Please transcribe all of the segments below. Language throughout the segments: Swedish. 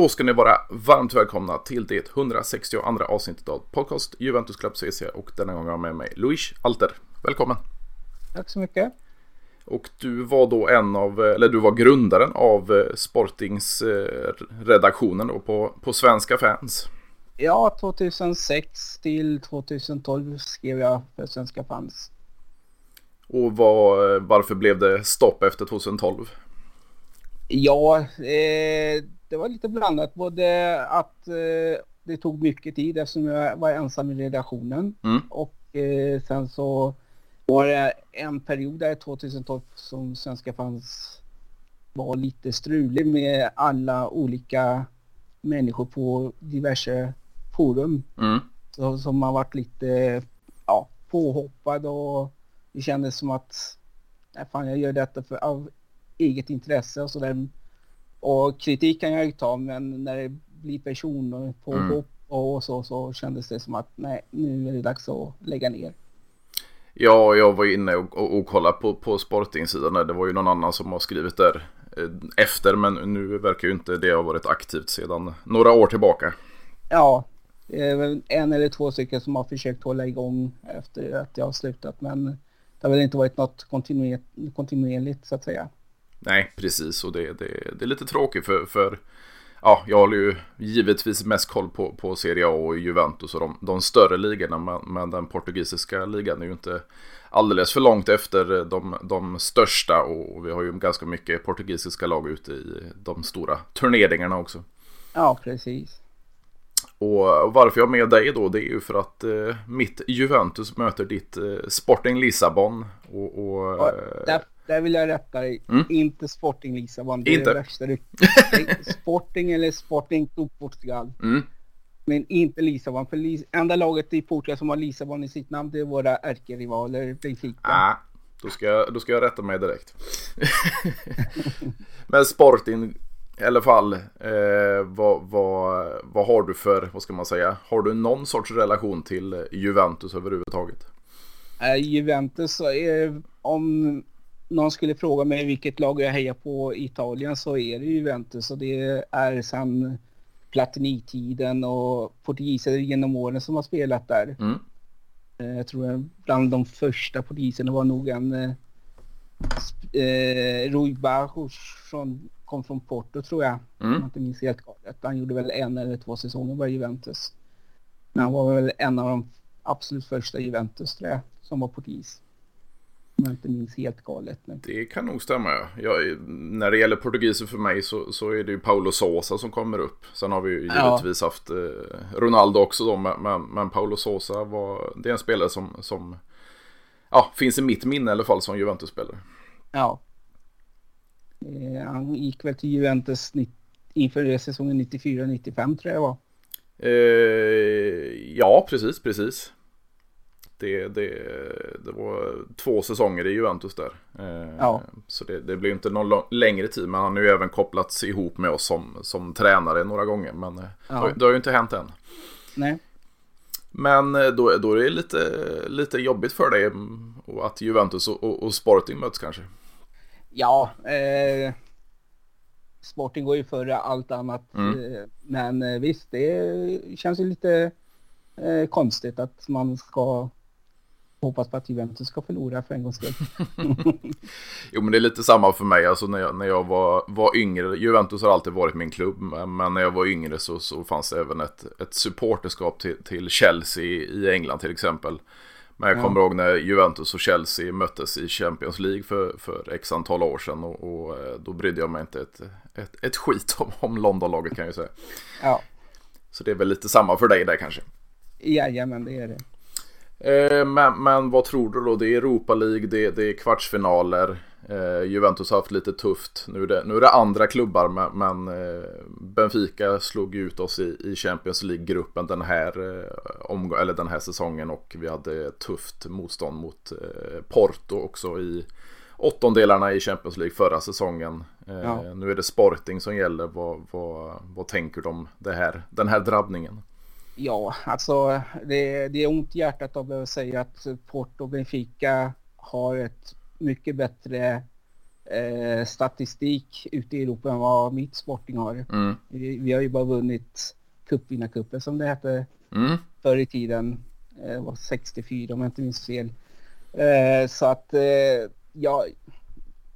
Då ska ni vara varmt välkomna till det 162 avsnittet av podcast Juventus Club CC och denna gång har jag med mig Luis Alter. Välkommen! Tack så mycket! Och du var då en av, eller du var grundaren av eh, Sportings eh, redaktionen då på, på Svenska fans. Ja, 2006 till 2012 skrev jag för Svenska fans. Och var, varför blev det stopp efter 2012? Ja, eh, det var lite blandat. Både att eh, det tog mycket tid eftersom jag var ensam i redaktionen. Mm. Och eh, sen så var det en period där 2012 som Svenska fans var lite strulig med alla olika människor på diverse forum. Mm. Så, som har varit lite ja, påhoppad och det kändes som att nej, fan, jag gör detta för, av eget intresse och sådär. Och kritik kan jag ju ta men när det blir personer på mm. och så, så kändes det som att nej, nu är det dags att lägga ner. Ja, jag var inne och, och, och kollade på, på Sporting-sidan. Det var ju någon annan som har skrivit där eh, efter, men nu verkar ju inte det ha varit aktivt sedan några år tillbaka. Ja, en eller två stycken som har försökt hålla igång efter att jag har slutat, men det har väl inte varit något kontinuerligt så att säga. Nej, precis. Och det, det, det är lite tråkigt för, för ja, jag håller ju givetvis mest koll på, på Serie A och Juventus och de, de större ligorna. Men, men, den portugisiska ligan är ju inte alldeles för långt efter de, de största. Och vi har ju ganska mycket portugisiska lag ute i de stora turneringarna också. Ja, precis. Och varför jag har med dig då det är ju för att eh, mitt Juventus möter ditt eh, Sporting Lissabon. Och, och, och där, där, vill jag rätta dig. Mm. Inte Sporting Lissabon. Det inte. är det värsta du... Sporting eller Sporting Club Portugal. Mm. Men inte Lissabon. För Lis enda laget i Portugal som har Lissabon i sitt namn det är våra ärkerivaler Benfica. Ah, då, ska jag, då ska jag rätta mig direkt. Men Sporting i alla fall, eh, vad, vad, vad har du för, vad ska man säga, har du någon sorts relation till Juventus överhuvudtaget? Äh, Juventus, är, om någon skulle fråga mig vilket lag jag hejar på i Italien så är det Juventus och det är sedan Platini-tiden och portugiser genom åren som har spelat där. Mm. Eh, jag tror bland de första portugiserna var nog en eh, eh Rui Barros från kom från Porto tror jag. Mm. Om jag inte minns helt galet. Han gjorde väl en eller två säsonger bara i Juventus. Men han var väl en av de absolut första Juventus tror jag, som var portugis. Om jag inte minns helt galet. Men... Det kan nog stämma ja. Jag, när det gäller portugiser för mig så, så är det ju Paulo Sosa som kommer upp. Sen har vi ju givetvis ja. haft eh, Ronaldo också då. Men, men Paulo Sosa var, det är en spelare som, som ja, finns i mitt minne i alla fall som Juventus-spelare. Ja, Eh, han gick väl till Juventus inför säsongen 94-95 tror jag det var. Eh, ja, precis, precis. Det, det, det var två säsonger i Juventus där. Eh, ja. Så det, det blir inte någon längre tid. Men han har ju även kopplats ihop med oss som, som tränare några gånger. Men eh, ja. det, har ju inte hänt än. Nej. Men eh, då, då är det lite, lite jobbigt för dig att Juventus och, och, och Sporting möts kanske. Ja, eh, Sporting går ju före allt annat. Mm. Eh, men eh, visst, det känns ju lite eh, konstigt att man ska hoppas på att Juventus ska förlora för en gångs skull. jo men det är lite samma för mig, alltså när jag, när jag var, var yngre, Juventus har alltid varit min klubb, men när jag var yngre så, så fanns det även ett, ett supporterskap till, till Chelsea i England till exempel. Men jag kommer ja. ihåg när Juventus och Chelsea möttes i Champions League för, för x antal år sedan. Och, och eh, då brydde jag mig inte ett, ett, ett skit om, om Londonlaget kan jag säga. Ja. Så det är väl lite samma för dig där kanske. Jajamän, det är det. Eh, men, men vad tror du då? Det är Europa League, det, det är kvartsfinaler. Eh, Juventus har haft lite tufft. Nu är det, nu är det andra klubbar men, eh, Benfica slog ut oss i, i Champions League-gruppen den här, eh, eller den här säsongen och vi hade tufft motstånd mot Porto också i åttondelarna i Champions League förra säsongen. Ja. Nu är det Sporting som gäller. Vad, vad, vad tänker du om det här, den här drabbningen? Ja, alltså det, det är ont i hjärtat att behöva säga att Porto och Benfica har ett mycket bättre eh, statistik ute i Europa än vad mitt Sporting har. Mm. Vi, vi, har ju bara vunnit cupvinnarcupen som det hette mm. förr i tiden. Det var 64 om jag inte minns fel. Eh, så att eh, ja,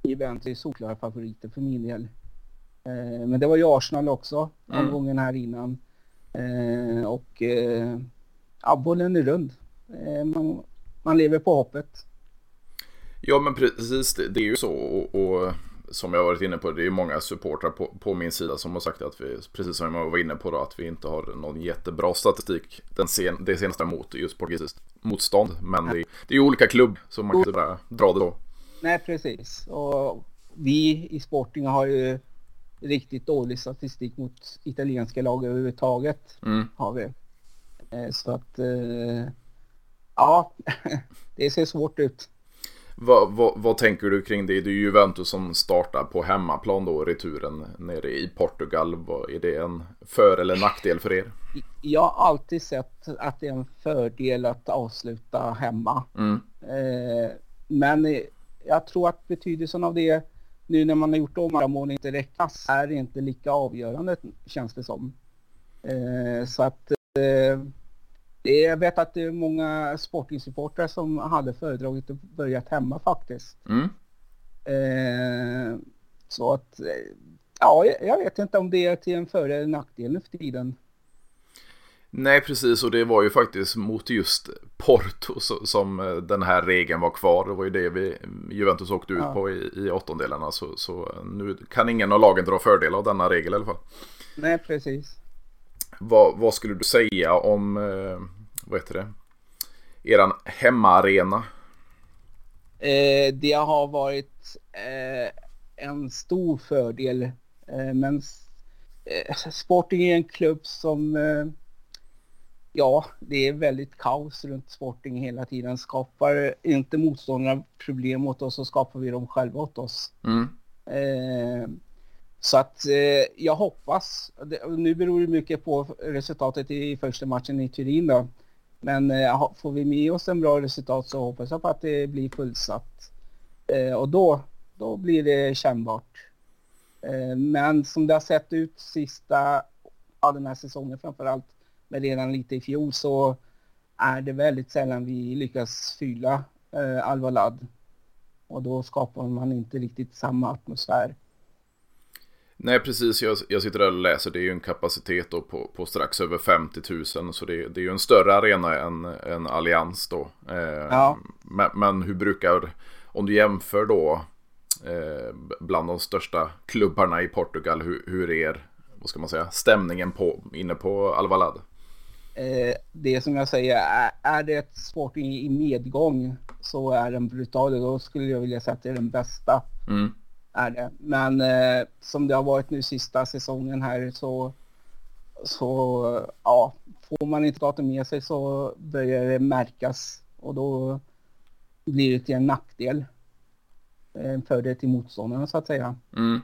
Juventus är solklara favoriter för min del. Eh, men det var ju Arsenal också mm. gången här innan. Eh, och eh, ja, bollen är rund. Eh, man, man lever på hoppet. Ja men precis, det, det är ju så. Och, och, som jag varit inne på, det är många supportrar på, på, min sida som har sagt att vi, precis som jag var inne på då, att vi inte har någon jättebra statistik den sen, det senaste mot just portugisiskt motstånd. Men det, det är ju olika klubb, så man kan inte bara dra det då. Nej, precis. Och vi i Sporting har ju riktigt dålig statistik mot italienska lag överhuvudtaget. Mm. Har vi. Eh, så att eh, ja, det ser svårt ut. Vad, vad, vad, tänker du kring det? Det är ju Juventus som startar på hemmaplan då, returen nere i Portugal. Är det en för eller nackdel för er? Jag har alltid sett att det är en fördel att avsluta hemma. Mm. Eh, men jag tror att betydelsen av det nu när man har gjort om alla mål inte räknas är inte lika avgörande känns det som. Eh, så att eh, jag vet att det är många sportingsupportrar som hade föredragit att börja hemma faktiskt. Mm. Eh, så att, eh, ja, jag vet inte om det är till en för eller nackdel nu för tiden. Nej, precis. Och det var ju faktiskt mot just Porto som eh, den här regeln var kvar. Det var ju det vi, Juventus åkte ut ja. på i, i åttondelarna. Så, så nu kan ingen av lagen dra fördel av denna regel i alla fall. Nej, precis. Vad, vad skulle du säga om, eh, vad heter det, eran hemmaarena? Eh, det har varit eh, en stor fördel. Eh, men eh, Sporting är en klubb som eh, ja, det är väldigt kaos runt Sporting hela tiden. Skapar inte motståndarna problem åt oss så skapar vi dem själva åt oss. Mm. Så att eh, jag hoppas, det, nu beror det mycket på resultatet i första matchen i Turin då. Men eh, får vi med oss en bra resultat så hoppas jag på att det blir fullsatt. Eh, och då, då blir det kännbart. Eh, men som det har sett ut sista, ja den här säsongen framförallt, men redan lite i fjol så är det väldigt sällan vi lyckas fylla eh, Alvalad. Och då skapar man inte riktigt samma atmosfär. Nej precis, jag, jag sitter där och läser. Det är ju en kapacitet då på, på strax över 50 000. Så det, det är ju en större arena än, än Allians då. Eh, ja. men, men, hur brukar, om du jämför då eh, bland de största klubbarna i Portugal, hur, hur är vad ska man säga, stämningen på, inne på Alvalad? Eh, det som jag säger, är, är det ett sport i, i medgång så är den brutal. Då skulle jag vilja säga att det är den bästa. Mm. Är det. Men eh, som det har varit nu sista säsongen här så, så ja, får man inte datorn med sig så börjar det märkas och då blir det till en nackdel. Eh, en fördel till motståndarna så att säga. Mm.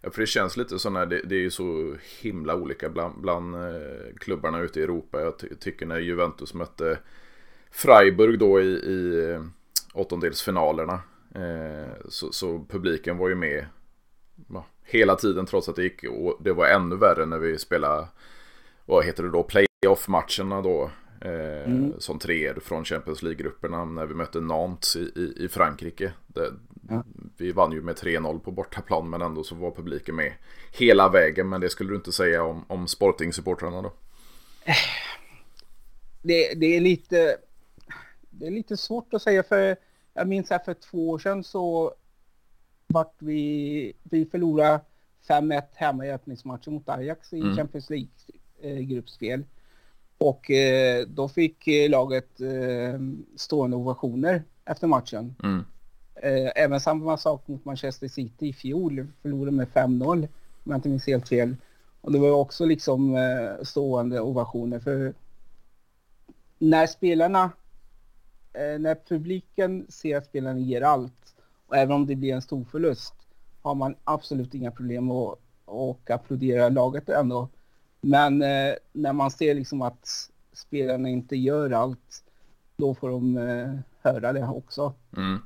Ja, för det känns lite så när det, det är ju så himla olika bland, bland eh, klubbarna ute i Europa. Jag ty tycker när Juventus mötte Freiburg då i, i eh, åttondelsfinalerna. Eh, så, så, publiken var ju med hela tiden trots att det gick. Och det var ännu värre när vi spelade, vad heter det då, playoff-matcherna då. Eh, mm. Som treor från Champions League-grupperna när vi mötte Nantes i, i, i Frankrike. Det, ja. Vi vann ju med 3-0 på bortaplan men ändå så var publiken med hela vägen. Men det skulle du inte säga om, om Sporting-supportrarna då? Det, det, är lite, det är lite svårt att säga för jag minns här för två år sedan så vart vi, vi förlorade 5-1 hemma i öppningsmatchen mot Ajax i mm. Champions League-gruppspel. Och eh, då fick eh, laget eh, stående ovationer efter matchen. Mm. Eh, även samma sak mot Manchester City i fjol. Förlorade med 5-0 om jag inte minns helt fel. Och det var också liksom eh, stående ovationer för när spelarna, Eh, när publiken ser att spelarna ger allt och även om det blir en stor förlust har man absolut inga problem att och applådera laget ändå. Men eh, när man ser liksom att spelarna inte gör allt, då får de eh, höra det också. Mm.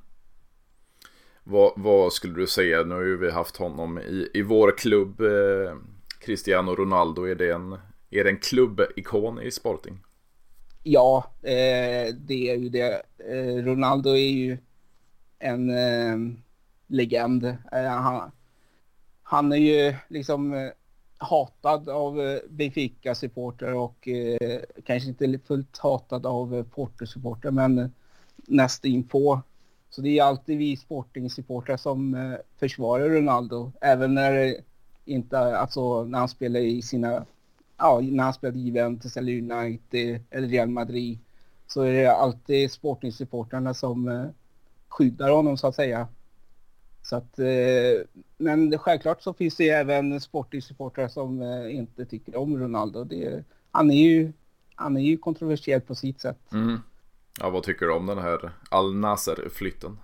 Vad, vad, skulle du säga? Nu har ju vi haft honom i, i vår klubb. Eh, Cristiano Ronaldo, är det en, är det en klubbikon i Sporting? Ja, eh, det är ju det. Eh, Ronaldo är ju en eh, legend. Eh, han, han, är ju liksom eh, hatad av eh, Benfica-supporter och eh, kanske inte fullt hatad av eh, Porto-supporter men eh, näst inpå. Så det är alltid vi Sporting-supportrar som försvarar Ronaldo. Även när inte, alltså när han spelar i sina ja, när han spelade Juventus eller United eller Real Madrid så är det alltid Sporting-supportrarna som eh, skyddar honom så att säga. Så att, eh, men självklart så finns det även Sporting-supportrar som eh, inte tycker om Ronaldo. Det, han, är ju, han är ju kontroversiell på sitt sätt. Mm. Ja, vad tycker du om den här Al Nasser-flytten?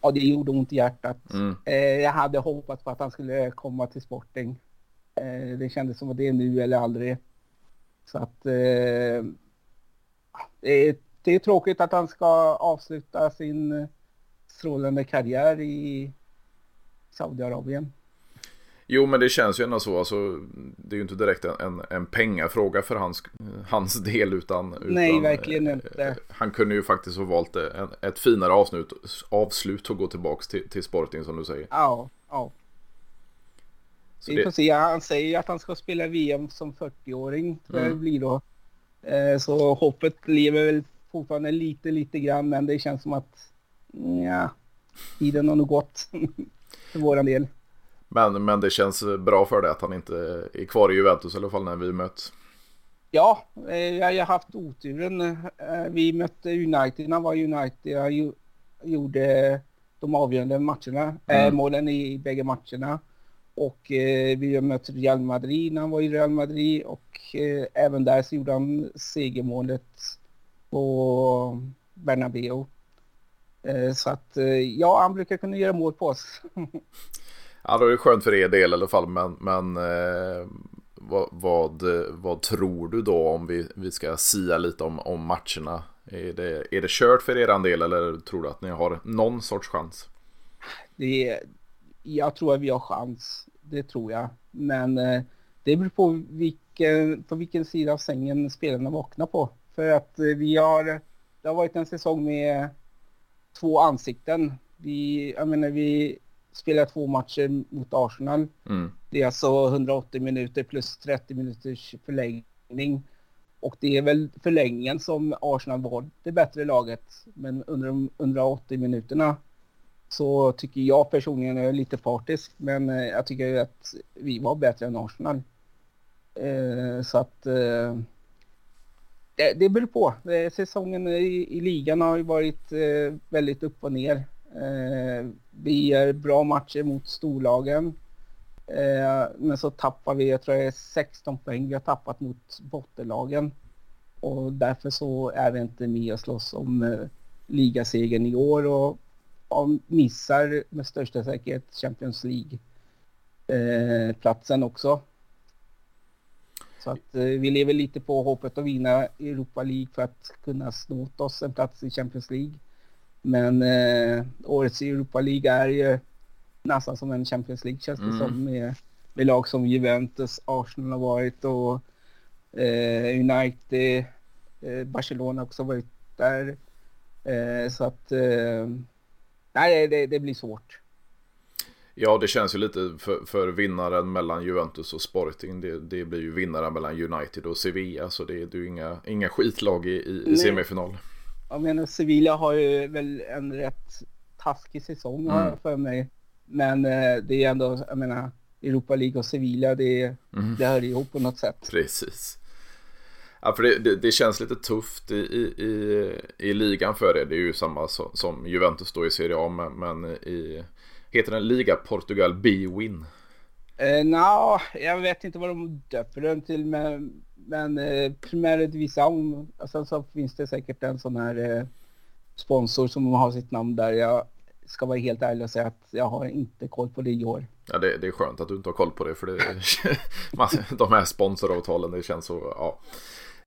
Ja, det gjorde ont i hjärtat. Mm. Jag hade hoppats på att han skulle komma till Sporting. Eh, det kändes som att det är nu eller aldrig. Så att eh, det, är, det är tråkigt att han ska avsluta sin strålande karriär i Saudiarabien. Jo, men det känns ju ändå så. Alltså, det är ju inte direkt en, en, en pengafråga för hans, hans del. Utan, Nej, utan, verkligen eh, inte. Han kunde ju faktiskt ha valt ett finare avslut, avslut och gå tillbaka till, till Sporting som du säger. Ja, ja. Så Vi får se. Han säger ju att han ska spela VM som 40-åring. Mm. Det blir då. Eh, så hoppet lever väl fortfarande lite, lite grann. Men det känns som att ja, tiden har nog gått för våran del. Men, men det känns bra för dig att han inte är kvar i Juventus i alla fall när vi möts. Ja, eh, jag har haft oturen. Eh, vi mötte United när var United. Jag gjorde de avgörande matcherna, mm. målen i bägge matcherna. Och eh, vi har mött Real Madrid när han var i Real Madrid och eh, även där så gjorde han segermålet på Bernabéu. Eh, så att eh, ja, han brukar kunna göra mål på oss. ja, då är det skönt för er del i alla fall. Men, men eh, vad, vad, vad, tror du då om vi, vi ska sia lite om, om matcherna? Är det, är det kört för er del eller tror du att ni har någon sorts chans? Det, jag tror att vi har chans det tror jag. Men eh, det beror på vilken, på vilken sida av sängen spelarna vaknar på. För att eh, vi har, det har varit en säsong med två ansikten. Vi, jag menar, vi spelar två matcher mot Arsenal. Mm. Det är alltså 180 minuter plus 30 minuters förlängning. Och det är väl förlängningen som Arsenal var det bättre laget. Men under de 180 minuterna så tycker jag personligen, jag är lite partisk, men eh, jag tycker att vi var bättre än Arsenal. Eh, så att eh, det, det beror på. Säsongen i, i ligan har ju varit eh, väldigt upp och ner. Eh, vi gör bra matcher mot storlagen. Eh, men så tappar vi, jag tror det är 16 poäng vi har tappat mot bottenlagen. Och därför så är vi inte med och slåss om ligasegern i år. Och ja, missar med största säkerhet Champions League-platsen eh, också. Så att eh, vi lever lite på hoppet att vinna Europa League för att kunna snå oss en plats i Champions League. Men eh, årets Europa League är ju nästan som en Champions League känns det mm. som med, med lag som Juventus, Arsenal har varit och eh, United, eh, Barcelona också varit där. Så att nej, det, det blir svårt. Ja, det känns ju lite för, för vinnaren mellan Juventus och Sporting. Det, det blir ju vinnaren mellan United och Sevilla. Så det, det är ju inga, inga skitlag i, i, semifinal. Jag menar, Sevilla har ju väl en rätt taskig säsong mm. för mig. Men eh, det är ändå, jag menar, Europa League och Sevilla, det, mm. det hör ihop på något sätt. Precis. Ja, för det, det, det, känns lite tufft i, i, i, ligan för det. Det är ju samma som, som Juventus då i Serie A. Men, men i, heter den Liga Portugal B-Win? Eh, Nja, jag vet inte vad de döper den till. Men, men eh, Primera Division, alltså, så finns det säkert en sån här eh, sponsor som har sitt namn där. Jag ska vara helt ärlig och säga att jag har inte koll på det i år. Ja, det, det är skönt att du inte har koll på det. För det, de här sponsoravtalen, det känns så, ja.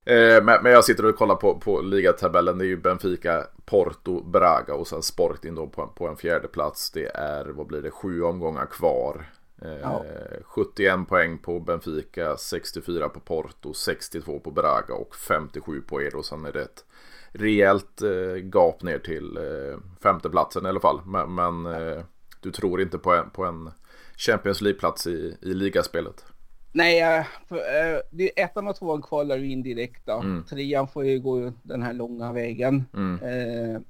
Eh, men, men, jag sitter och kollar på, på ligatabellen. Det är ju Benfica, Porto, Braga och sen Sporting då på, på en fjärde plats. Det är, vad blir det, sju omgångar kvar. Eh, ja. 71 poäng på Benfica, 64 på Porto, 62 på Braga och 57 på. Och sen är det ett rejält eh, gap ner till eh, femteplatsen i alla fall. Men, men eh, du tror inte på en, på en Champions League-plats i, i ligaspelet? Nej, det är ettan och tvåan kvalar ju in direkt då. Mm. Trean får ju gå den här långa vägen. Mm. Eh,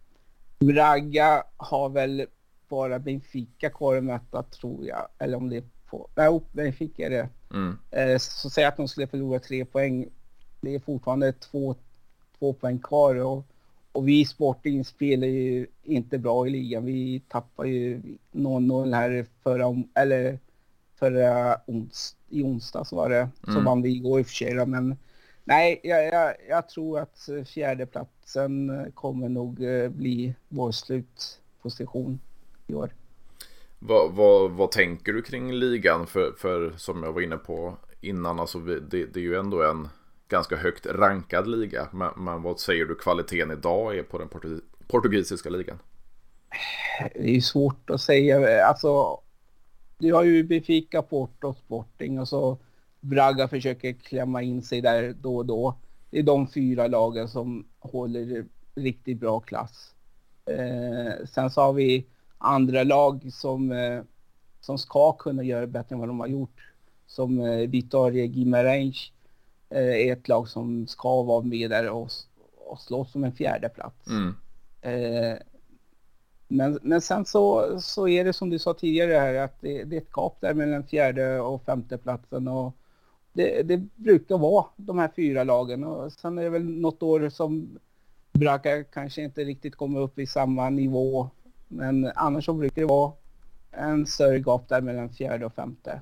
Braga har väl bara Benfica kvar att möta tror jag. Eller om det är på... Nej, Benfica är det. Mm. Eh, så säg att de skulle förlora tre poäng. Det är fortfarande två, två poäng kvar. Och, och vi Sporting spelar ju inte bra i ligan. Vi tappar ju 0-0 här förra... Eller förra ons, i onsdags var det. Så mm. vann vi igår i och för sig men nej, jag, jag, jag, tror att fjärdeplatsen kommer nog eh, bli vår slutposition i år. Vad, vad, vad tänker du kring ligan? För, för som jag var inne på innan, alltså det, det är ju ändå en ganska högt rankad liga. Men, men, vad säger du kvaliteten idag är på den portugisiska ligan? Det är ju svårt att säga. Alltså du har ju Benfica, och Sporting och så Braga försöker klämma in sig där då och då. Det är de fyra lagen som håller riktigt bra klass. Eh, sen så har vi andra lag som, eh, som ska kunna göra bättre än vad de har gjort. Som eh, Vitória Guimarães eh, är ett lag som ska vara med där och, och slåss om en fjärde plats. Mm. Eh, men, men sen så, så är det som du sa tidigare här att det, det är ett gap där mellan fjärde och femte platsen och det, det, brukar vara de här fyra lagen och sen är det väl något år som Braka kanske inte riktigt kommer upp i samma nivå men annars så brukar det vara en större gap där mellan fjärde och femte.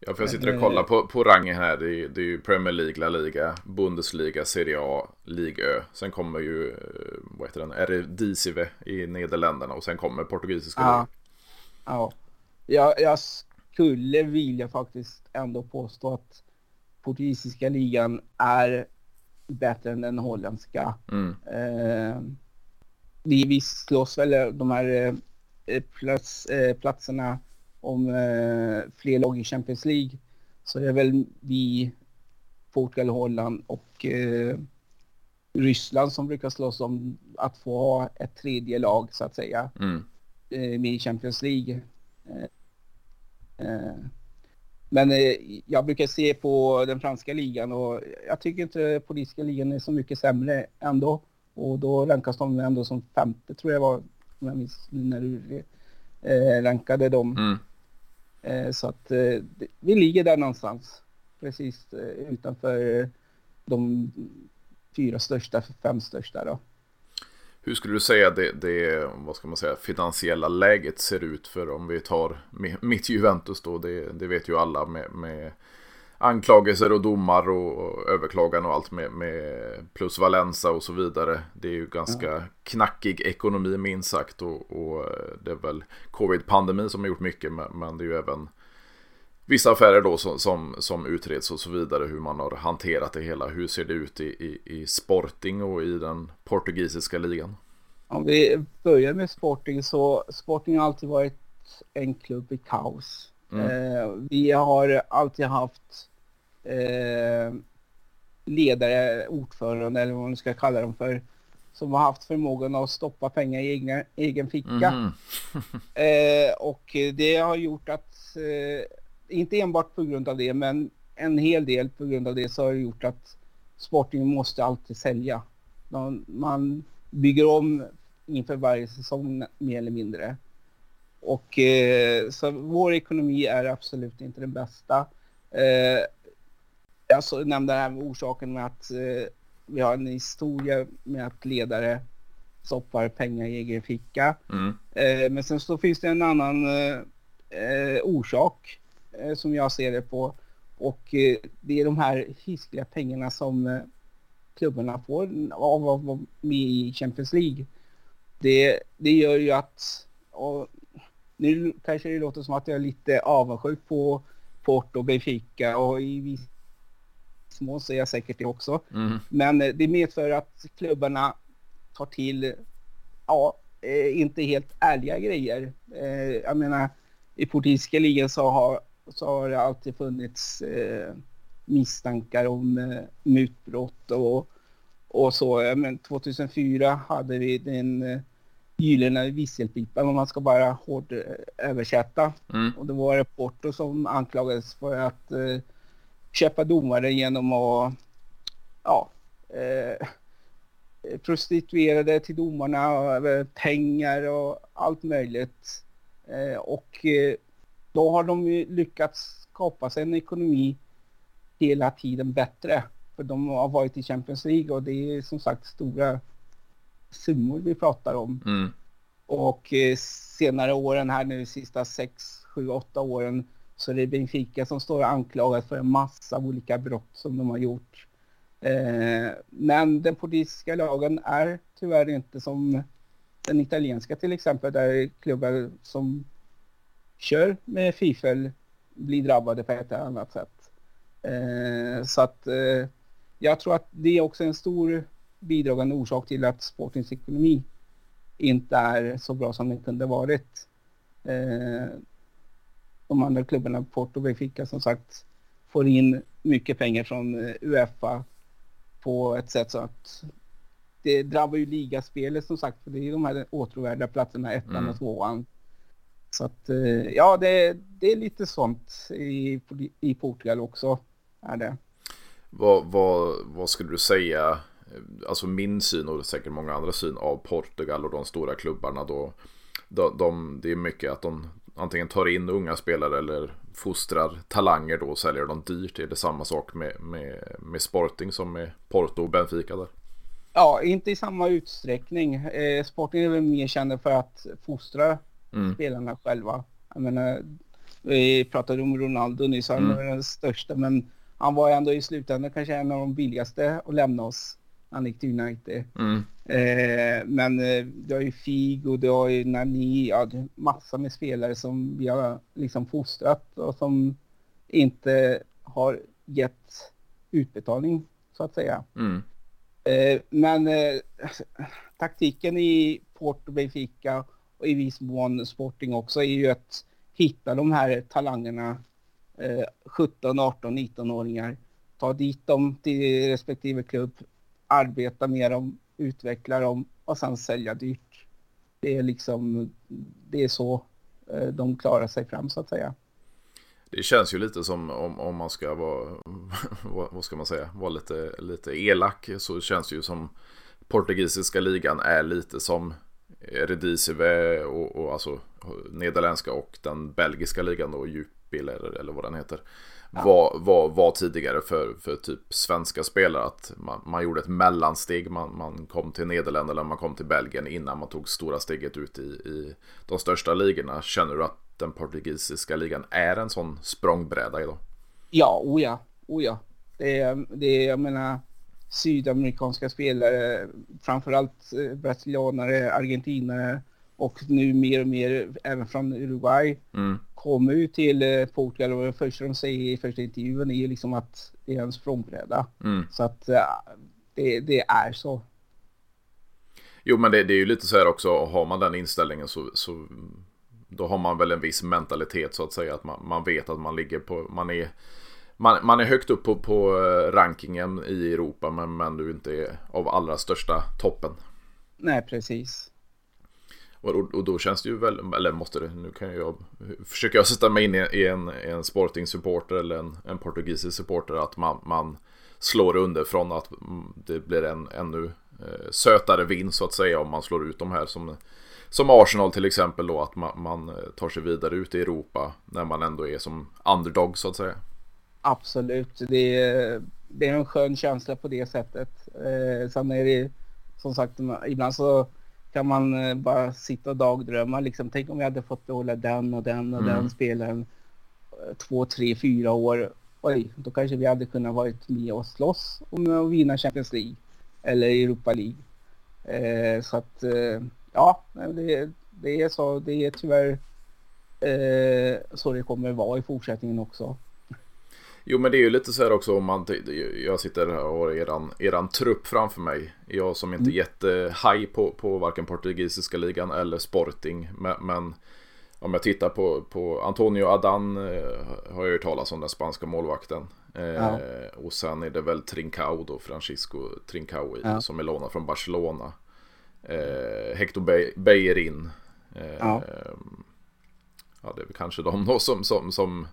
Ja, för jag sitter och kollar på, på rangen här. Det är, det är ju Premier League, La Liga, Bundesliga, Serie A, Ligue Ö. Sen kommer ju, eh, vad heter den, Disive i Nederländerna och sen kommer portugisiska ja. Ja, jag, jag skulle vilja faktiskt ändå påstå att portugisiska ligan är bättre än den holländska. Mm. Eh, vi, vi slåss väl de här eh, plats, eh, platserna om eh, fler lag i Champions League så är väl vi, Portugal, Holland och eh, Ryssland som brukar slåss om att få ha ett tredje lag så att säga mm. eh, med i Champions League. Eh, eh, men eh, jag brukar se på den franska ligan och jag tycker inte politiska ligan är så mycket sämre ändå. Och då rankas de ändå som femte tror jag var, om jag minns när du rankade dem. Mm. Eh, så att eh, vi ligger där någonstans. Precis eh, utanför de fyra största, fem största då. Hur skulle du säga det, det vad ska man säga, finansiella läget ser ut för om vi tar mitt Juventus då, det, det vet ju alla med, med anklagelser och domar och, överklagan och allt med, med plus Valensa och så vidare. Det är ju ganska knackig ekonomi minst sagt och, och det är väl covid-pandemin som har gjort mycket men det är ju även vissa affärer då som, som, som utreds och så vidare hur man har hanterat det hela. Hur ser det ut i, i, i Sporting och i den portugisiska ligan? Om vi börjar med Sporting så Sporting har alltid varit en klubb i kaos. Mm. Eh, vi har alltid haft eh, ledare, ordförande eller vad man ska kalla dem för, som har haft förmågan att stoppa pengar i egna, egen ficka. Mm. eh, och det har gjort att, eh, inte enbart på grund av det, men en hel del på grund av det så har det gjort att Sporting måste alltid sälja. Man bygger om inför varje säsong mer eller mindre. Och eh, så vår ekonomi är absolut inte den bästa. Eh, jag så, nämnde den här orsaken med att eh, vi har en historia med att ledare stoppar pengar i egen ficka. Mm. Eh, men sen så finns det en annan eh, eh, orsak som jag ser det på. Och det är de här hiskliga pengarna som klubbarna får av att vara med i Champions League. Det, det gör ju att, och nu kanske det låter som att jag är lite avundsjuk på Porto och Benfica och i viss mån så är jag säkert det också. Mm. Men eh, det medför att klubbarna tar till, ja, eh, inte helt ärliga grejer. Eh, jag menar, i portugisiska ligan så har, så har det alltid funnits misstankar om mutbrott och, och så. Men 2004 hade vi den gyllene visselpipan om man ska bara hårt eh, översätta. Mm. Och det var Porto som anklagades för att eh, köpa domare genom att ja, eh, prostituerade till domarna, och, pengar och allt möjligt. Eh, och eh, då har de ju lyckats skapa sig en ekonomi hela tiden bättre. För de har varit i Champions League och det är som sagt stora summor vi pratar om. Mm. Och eh, senare åren här nu, sista 6, 7, 8 åren så är det Benfica som står anklagat för en massa olika brott som de har gjort. Eh, men den politiska lagen är tyvärr inte som den italienska till exempel där klubbar som kör med fifel blir drabbade på ett eller annat sätt. Eh, så att eh, jag tror att det är också en stor bidragande orsak till att sportens ekonomi inte är så bra som den kunde varit. Eh, de andra klubbarna, Porto och Benfica som sagt, får in mycket pengar från eh, Uefa på ett sätt så att det drabbar ju ligaspelet som sagt, för det är de här åtråvärda platserna, ettan mm. och tvåan. Så att eh, ja, det, det är lite sånt i, i Portugal också. Är det. Vad, vad, vad skulle du säga alltså min syn och säkert många andra syn av Portugal och de stora klubbarna då. De, de, det är mycket att de antingen tar in unga spelare eller fostrar talanger då och säljer dem dyrt. Det är det samma sak med, med, med Sporting som med Porto och Benfica där. Ja, inte i samma utsträckning. Eh, Sporting är väl mer kända för att fostra mm. spelarna själva. Jag menar, vi pratade om Ronaldo nyss, han mm. var den största, men han var ändå i slutändan kanske en av de billigaste att lämna oss. Han gick till United. Mm. Eh, men eh, du har ju Figo, du har ju Nani, ja, massa med spelare som vi har liksom fostrat och som inte har gett utbetalning så att säga. Mm. Eh, men eh, taktiken i Porto, Benfica och i viss mån Sporting också är ju att hitta de här talangerna, 17, 18, 19-åringar, ta dit dem till respektive klubb, arbeta med dem, utveckla dem och sen sälja dyrt. Det är liksom, det är så eh, de klarar sig fram så att säga. Det känns ju lite som om, om man ska vara, vad ska man säga, vara lite, lite elak så känns det ju som portugisiska ligan är lite som eh, Eredivisie och, och alltså nederländska och den belgiska ligan då, Jupiler eller, eller vad den heter var, var, var tidigare för, för typ svenska spelare. Att man, man gjorde ett mellansteg. Man, man kom till Nederländerna man kom till Belgien innan man tog stora steget ut i, i de största ligorna. Känner du att den portugisiska ligan är en sån språngbräda idag? Ja, o ja, o ja. Det är, det är, jag menar, sydamerikanska spelare, framförallt eh, brasilianare, argentinare och nu mer och mer även från Uruguay mm. kommer ju till eh, Portugal och det första de säger i första intervjun är ju liksom att det är en språngbräda. Mm. Så att det, det, är så. Jo men det, det, är ju lite så här också, har man den inställningen så, så då har man väl en viss mentalitet så att säga att man, man vet att man ligger på, man är man, man är högt upp på, på eh, rankingen i Europa men, men du inte är av allra största toppen. Nej precis. Och, och då känns det ju väl, eller måste det, nu kan jag försöka sätta mig in i en, en Sporting-supporter eller en, en portugisisk supporter att man, man slår underifrån att det blir en ännu eh, sötare vind så att säga om man slår ut de här som, som Arsenal till exempel då att man, man tar sig vidare ut i Europa när man ändå är som underdog så att säga. Absolut, det är, det är en skön känsla på det sättet. Eh, sen är det som sagt ibland så kan man eh, bara sitta och dagdrömma liksom. Tänk om vi hade fått behålla den och den och mm. den spelaren eh, två, tre, fyra år. Oj, då kanske vi hade kunnat varit med och slåss om att vinna Champions League eller Europa League. Eh, så att eh, ja, det, det, är så. Det är tyvärr eh, så det kommer vara i fortsättningen också. Jo men det är ju lite så här också om man, jag sitter här och har eran, eran trupp framför mig. Jag som inte är mm. jättehaj på, på varken portugisiska ligan eller Sporting. Men, men om jag tittar på, på Antonio Adan eh, har jag ju talas om den spanska målvakten. Eh, ja. Och sen är det väl Trincao då, Francisco Trincao ja. som är lånad från Barcelona. Eh, Hector Bellerin. Eh, ja. ja. det är väl kanske de då som, som, som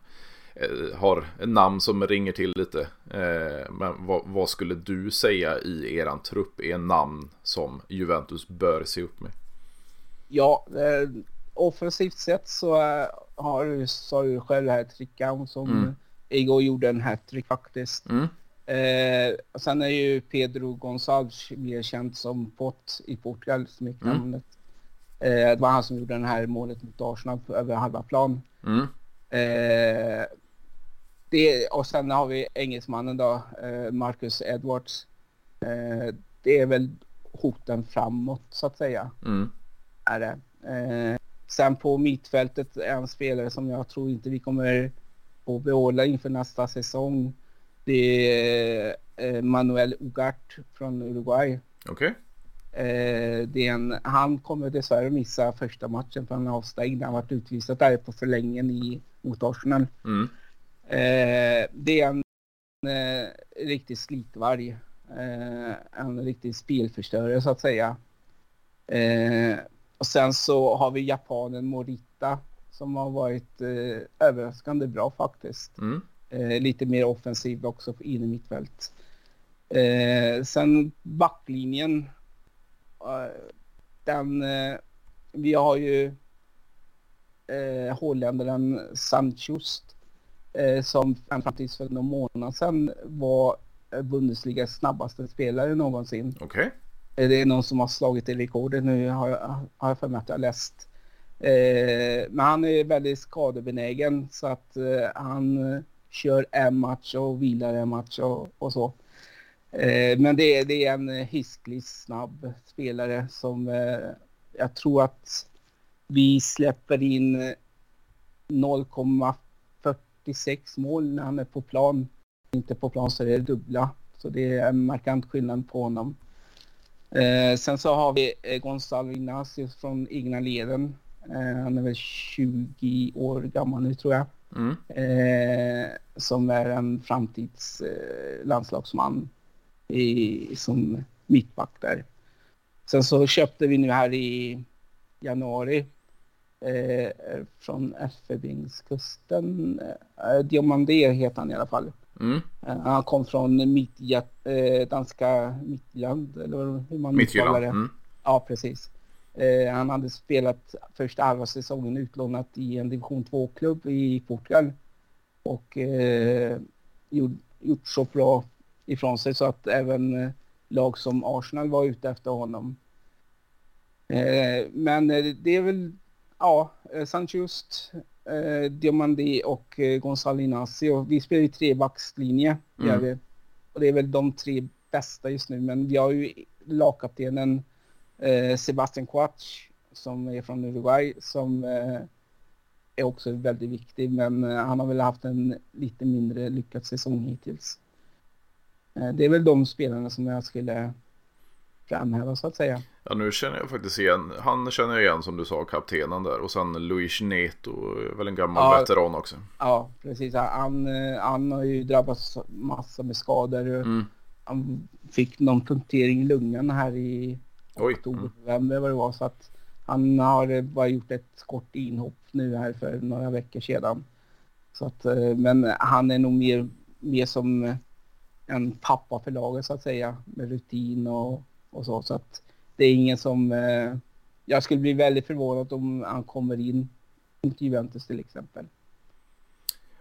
har namn som ringer till lite. Eh, men vad, vad, skulle du säga i eran trupp är namn som Juventus bör se upp med? Ja, eh, offensivt sett så har sa du själv här Trickau som mm. igår gjorde en hattrick faktiskt. Mm. Eh, sen är ju Pedro Gonçalves mer känd som Pott i Portugal, smeknamnet. Mm. Eh, det var han som gjorde den här målet mot Arsenal över halva plan. Mm. Eh, det, och sen har vi engelsmannen då, eh, Marcus Edwards. Eh, det är väl hoten framåt så att säga. Mm. Är det. Eh, Sen på mittfältet är en spelare som jag tror inte vi kommer att behålla inför nästa säsong. Det är Manuel Ugart från Uruguay. Okej. Okay. Eh, han kommer dessvärre missa första matchen för han är avstängd. Han har varit utvisad där på förlängen i, mot Arsenal. Mm. Eh, det är en riktig slitvarg. en riktig spelförstörare så att säga. Och sen så har vi japanen Morita som har varit eh, överraskande bra faktiskt. Mm. Eh, lite mer offensiv också in i mittfält. Eh, sen backlinjen. Eh, den, eh, vi har ju eh, holländaren Sanchos eh, som fram tills för någon månad sedan var Bundesligas snabbaste spelare någonsin. Okej. Okay. Det är någon som har slagit det rekordet nu har jag, har jag för mig att jag läst. Eh, men han är väldigt skadebenägen så att eh, han eh, kör en match och vilar en match och, och så. Eh, men det är, det är en hisklig snabb spelare som eh, jag tror att vi släpper in 0,46 mål när han är på plan. Inte på plan så är det dubbla. Så det är en markant skillnad på honom. Eh, sen så har vi eh, Gonzalo Ignacio från egna leden. Eh, han är väl 20 år gammal nu tror jag. Mm. Eh, som är en framtids eh, landslagsman i, som mittback där. Sen så köpte vi nu här i januari eh, från Elfenbenskusten. Eh, Diomandé heter han i alla fall. Mm. Eh, han kom från mitt, eh, danska Mittland, eller hur man uttalar det. Mm. Ja, precis. Eh, han hade spelat första halva säsongen utlånat i en division 2-klubb i Portugal. Och eh, gjort, gjort så bra ifrån sig så att även eh, lag som Arsenal var ute efter honom. Eh, men det är väl, ja, Sanchez eh, Diomandi och eh, Gonzalo Inacio. Vi spelar ju trebackslinje, mm. vi. Och det är väl de tre bästa just nu, men vi har ju lagkaptenen eh, Sebastian Quach som är från Uruguay som eh, är också väldigt viktig, men eh, han har väl haft en lite mindre lyckad säsong hittills. Eh, det är väl de spelarna som jag skulle framhäva så att säga. Ja nu känner jag faktiskt igen, han känner jag igen som du sa, kaptenen där och sen Luis Neto, väl en gammal ja, veteran också. Ja precis, han, han har ju drabbats massa med skador. Mm. Han fick någon punktering i lungan här i Oj. oktober, november vad det var så att han har bara gjort ett kort inhopp nu här för några veckor sedan. Så att, eh, men han är nog mer, mer som en pappa för laget så att säga med rutin och och så. Så att det är ingen som... Eh, jag skulle bli väldigt förvånad om han kommer in mot Juventus till exempel.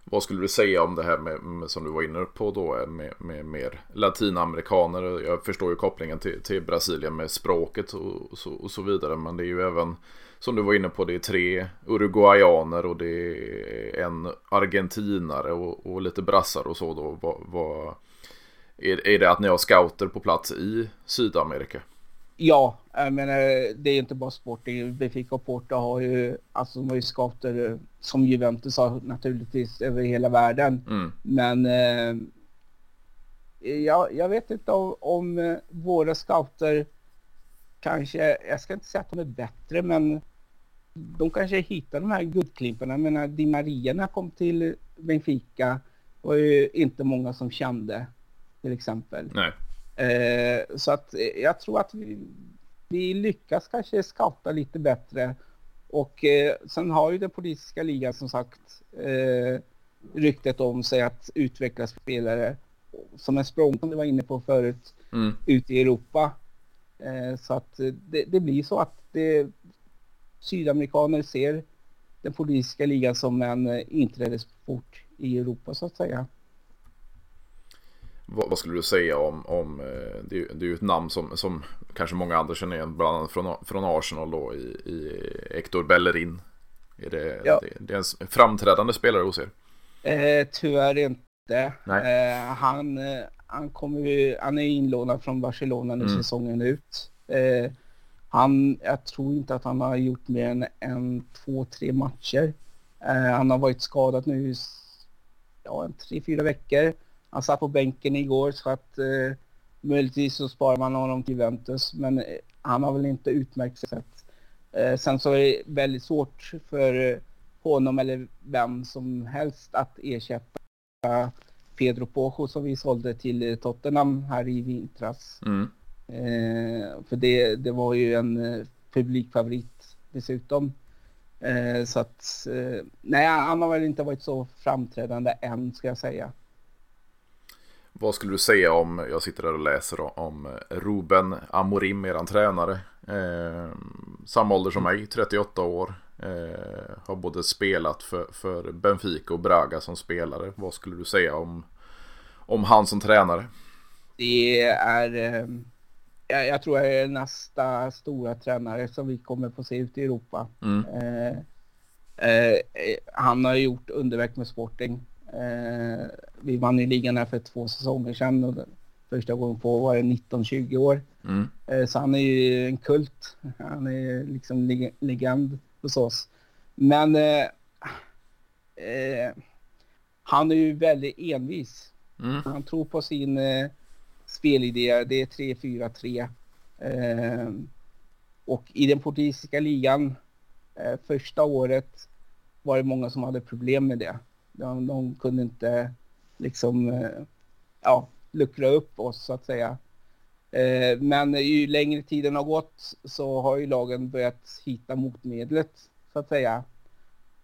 Vad skulle du säga om det här med, med som du var inne på då eh, med, med mer latinamerikaner? Jag förstår ju kopplingen till, till Brasilien med språket och, och, så, och så vidare. Men det är ju även som du var inne på, det är tre uruguayaner och det är en argentinare och, och lite brassar och så då. Vad, vad, är, är det att ni har scouter på plats i Sydamerika? Ja, jag menar det är inte bara Sporting. Benfica och Porto har ju, alltså de har ju scouter som Juventus har naturligtvis över hela världen. Mm. Men eh, jag, jag vet inte om, om våra scouter kanske, jag ska inte säga att de är bättre, men de kanske hittar de här guldklimparna. Jag menar, Di Maria när kom till Benfica var ju inte många som kände till exempel. Nej. Eh, så att eh, jag tror att vi, vi lyckas kanske scouta lite bättre. Och eh, sen har ju den politiska ligan som sagt eh, ryktet om sig att utveckla spelare som en språng som du var inne på förut mm. ute i Europa. Eh, så att det, det, blir så att det, sydamerikaner ser den politiska ligan som en eh, inträdesport i Europa så att säga. Vad, vad skulle du säga om, om eh, det, är, det är ju ett namn som, som kanske många andra känner igen, bland annat från, från Arsenal då i, i Hector Bellerin. Är det, ja. det, det, är en framträdande spelare hos er? Eh, tyvärr inte. Eh, han, eh, han, kommer han är inlånad från Barcelona nu mm. säsongen ut. Eh, han, jag tror inte att han har gjort mer än en, två, tre matcher. Eh, han har varit skadad nu ja, en tre, fyra veckor. Han satt på bänken igår så att eh, möjligtvis så sparar man honom till Juventus. Men eh, han har väl inte utmärkt sig. Eh, sen så är det väldigt svårt för honom eller vem som helst att ersätta Pedro Pojo som vi sålde till Tottenham här i vintras. Mm. Eh, för det, det var ju en eh, publikfavorit dessutom. Eh, så att, eh, nej han har väl inte varit så framträdande än ska jag säga. Vad skulle du säga om, jag sitter där och läser om Ruben Amorim, eran tränare. Eh, samma ålder som mig, 38 år. Eh, har både spelat för, för Benfica och Braga som spelare. Vad skulle du säga om, om han som tränare? Det är, eh, jag, tror jag är nästa stora tränare som vi kommer få se ute i Europa. Mm. Eh, eh, han har gjort underverk med Sporting. Vi vann ju ligan här för två säsonger sedan och första gången på var det 19-20 år. Mm. Eh, så han är ju en kult. Han är liksom leg legend hos oss. Men eh, eh, han är ju väldigt envis. Mm. Han tror på sin eh, spelidé. Det är 3-4-3. Eh, och i den portugisiska ligan eh, första året var det många som hade problem med det. De, de kunde inte liksom eh, ja, luckra upp oss så att säga. Eh, men ju längre tiden har gått så har ju lagen börjat hitta motmedlet så att säga.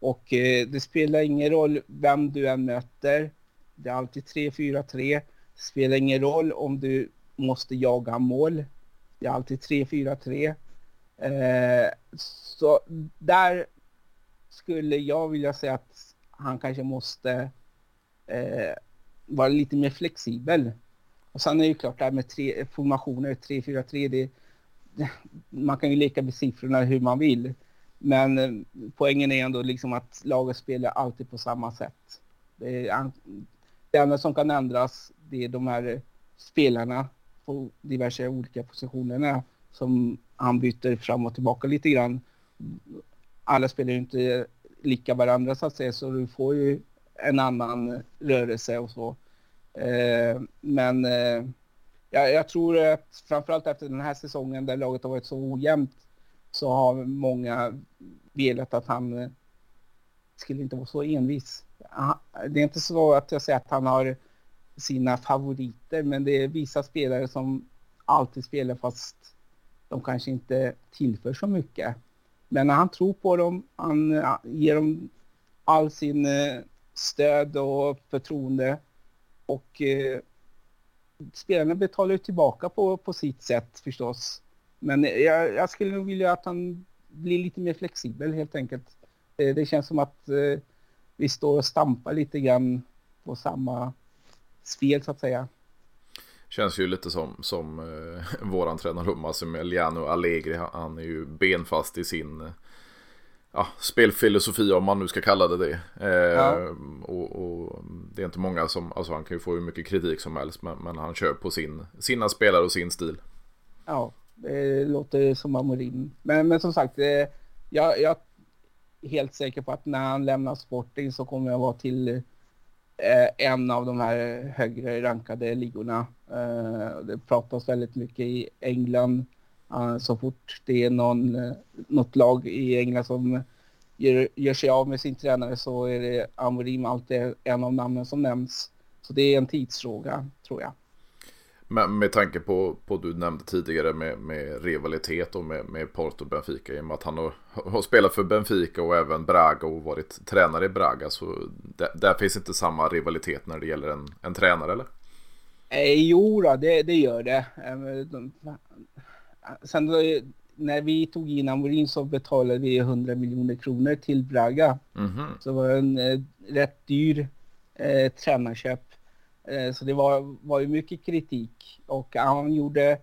Och eh, det spelar ingen roll vem du än möter. Det är alltid 3-4-3. Spelar ingen roll om du måste jaga mål. Det är alltid 3-4-3. Eh, så där skulle jag vilja säga att han kanske måste eh, vara lite mer flexibel. Och sen är det ju klart det här med tre, formationer, 3-4-3, det, man kan ju leka med siffrorna hur man vill. Men eh, poängen är ändå liksom att laget spelar alltid på samma sätt. Det, är, det enda som kan ändras det är de här eh, spelarna på diverse olika positionerna som han byter fram och tillbaka lite grann. Alla spelar ju inte lika varandra så att säga så du får ju en annan rörelse och så. Eh, men eh, jag, jag, tror att framförallt efter den här säsongen där laget har varit så ojämnt så har många velat att han eh, skulle inte vara så envis. Ah, det är inte så att jag säger att han har sina favoriter men det är vissa spelare som alltid spelar fast de kanske inte tillför så mycket. Men när han tror på dem, han ger dem all sin stöd och förtroende och eh, spelarna betalar ju tillbaka på, på sitt sätt förstås. Men jag, jag skulle nog vilja att han blir lite mer flexibel helt enkelt. Eh, det känns som att eh, vi står och stampar lite grann på samma spel så att säga. Känns ju lite som, som eh, våran tränare Massimiliano Allegri. Han är ju benfast i sin eh, ja, spelfilosofi om man nu ska kalla det det. Eh, ja. och, och, det är inte många som, alltså han kan ju få hur mycket kritik som helst men, men han kör på sin, sina spelare och sin stil. Ja, Det låter som Amorim. Men, men som sagt, eh, jag, jag är helt säker på att när han lämnar Sporting så kommer jag vara till eh, en av de här högre rankade ligorna. Eh, det pratas väldigt mycket i England. Så fort det är någon, uh, något lag i England som gör, gör sig av med sin tränare så är det Amorim alltid en av namnen som nämns. Så det är en tidsfråga tror jag. Men med tanke på, på du nämnde tidigare med, med rivalitet och med, med Porto och Benfica i och med att han har, har spelat för Benfica och även Braga och varit tränare i Braga så där, där finns inte samma rivalitet när det gäller en, en tränare eller? Eh, jo då, det, det gör det. Sen då, när vi tog in Amorin så betalade vi 100 miljoner kronor till Braga. Mm -hmm. Så det var en eh, rätt dyr eh, tränarköp. Eh, så det var, var ju mycket kritik och han gjorde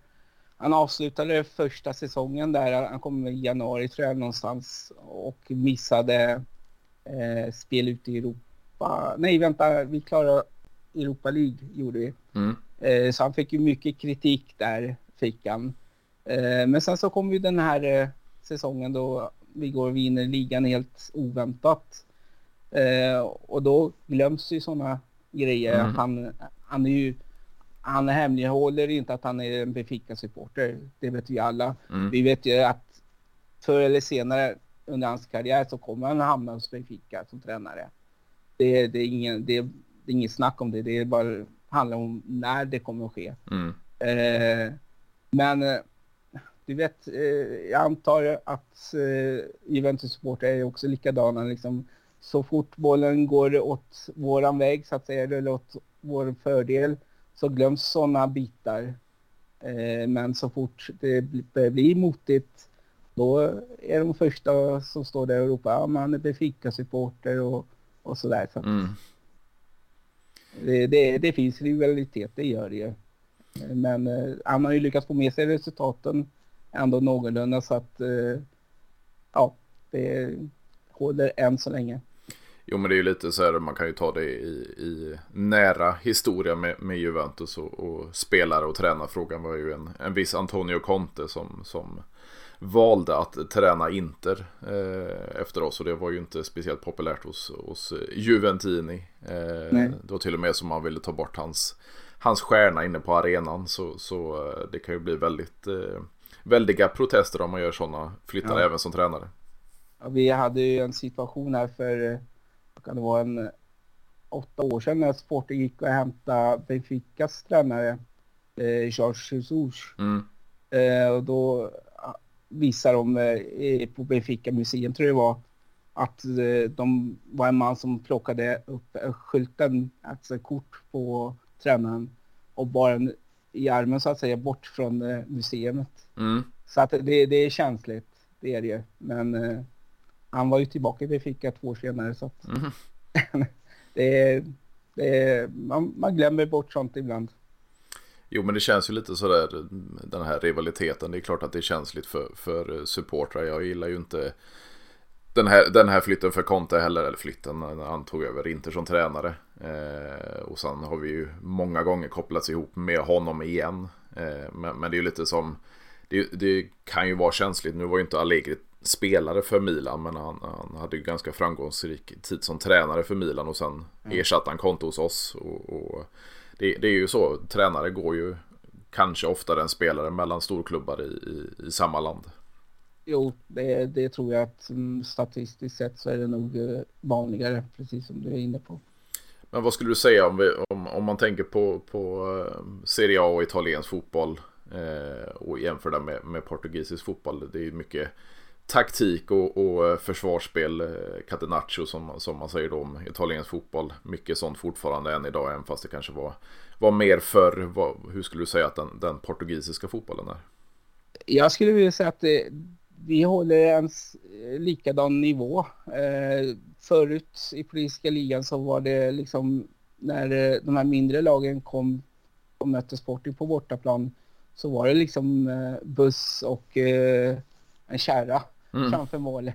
han avslutade första säsongen där, han kom i januari tror jag någonstans och missade eh, spel ute i Europa. Nej vänta, vi klarade Europa League gjorde vi. Mm. Eh, så han fick ju mycket kritik där, fick han. Eh, men sen så kom ju den här eh, säsongen då vi går och vinner ligan helt oväntat. Eh, och då glöms ju sådana grejer. Mm. Han, han är ju han hemlighåller inte att han är en Benfica-supporter. Det vet vi alla. Mm. Vi vet ju att förr eller senare under hans karriär så kommer han hamna hos Benfica som tränare. Det, det, är ingen, det, det är inget snack om det. Det är bara handlar om när det kommer att ske. Mm. Eh, men du vet, eh, jag antar att eh, Juventus-supportrar är också likadana. Liksom, så fort bollen går åt våran väg så att säga, eller åt vår fördel, så glöms sådana bitar. Eh, men så fort det börjar bli motigt, då är de första som står där och ropar ja man är Benfica-supporter och, och sådär. Så mm. det, det, det, finns rivalitet, det gör det ju. Men eh, han har ju lyckats få med sig resultaten ändå någorlunda så att eh, ja, det håller än så länge. Jo men det är ju lite så här, man kan ju ta det i, i nära historia med, med Juventus och, och, spelare och tränarfrågan var ju en, en viss Antonio Conte som, som valde att träna Inter eh, efter oss och det var ju inte speciellt populärt hos, hos Juventini. Eh, det var till och med som man ville ta bort hans, hans stjärna inne på arenan så, så eh, det kan ju bli väldigt eh, väldiga protester om man gör sådana flyttar ja. även som tränare. Ja, vi hade ju en situation här för, vad kan det vara, en åtta år sedan när Sporting gick och hämtade Benficas tränare, eh, George Jesus. Mm. Eh, och då visar de eh, på Benfica museum tror jag det var, att eh, de var en man som plockade upp skylten, alltså kort på tränaren och bar den i armen så att säga bort från eh, museet. Mm. Så att det, det är känsligt, det är det ju. Men eh, han var ju tillbaka i Benfica två år senare så att mm. det, det, man, man glömmer bort sånt ibland. Jo men det känns ju lite sådär den här rivaliteten. Det är klart att det är känsligt för, för supportrar. Jag gillar ju inte den här, den här flytten för Conte heller, eller flytten när han tog över Inter som tränare. Eh, och sen har vi ju många gånger kopplats ihop med honom igen. Eh, men, men, det är ju lite som det, det, kan ju vara känsligt. Nu var ju inte Allegri spelare för Milan men han, han hade ju ganska framgångsrik tid som tränare för Milan och sen mm. ersatte han konto hos oss. Och, och det, det, är ju så, tränare går ju kanske oftare än spelare mellan storklubbar i, i, i samma land. Jo, det, det, tror jag att mm, statistiskt sett så är det nog eh, vanligare, precis som du är inne på. Men vad skulle du säga om, vi, om, om man tänker på, på eh, Serie A och italiensk fotboll? Eh, och jämför det med, med portugisisk fotboll. Det är mycket taktik och, och eh, försvarsspel, eh, catenaccio som, som man säger då om italiensk fotboll. Mycket sånt fortfarande än idag, även fast det kanske var, var mer förr. Vad, hur skulle du säga att den, den portugisiska fotbollen är? Jag skulle vilja säga att det, vi håller en likadan nivå. Eh, förut i politiska ligan så var det liksom när de här mindre lagen kom och mötte Sporting på bortaplan så var det liksom eh, buss och eh, en kärra mm. framför målet.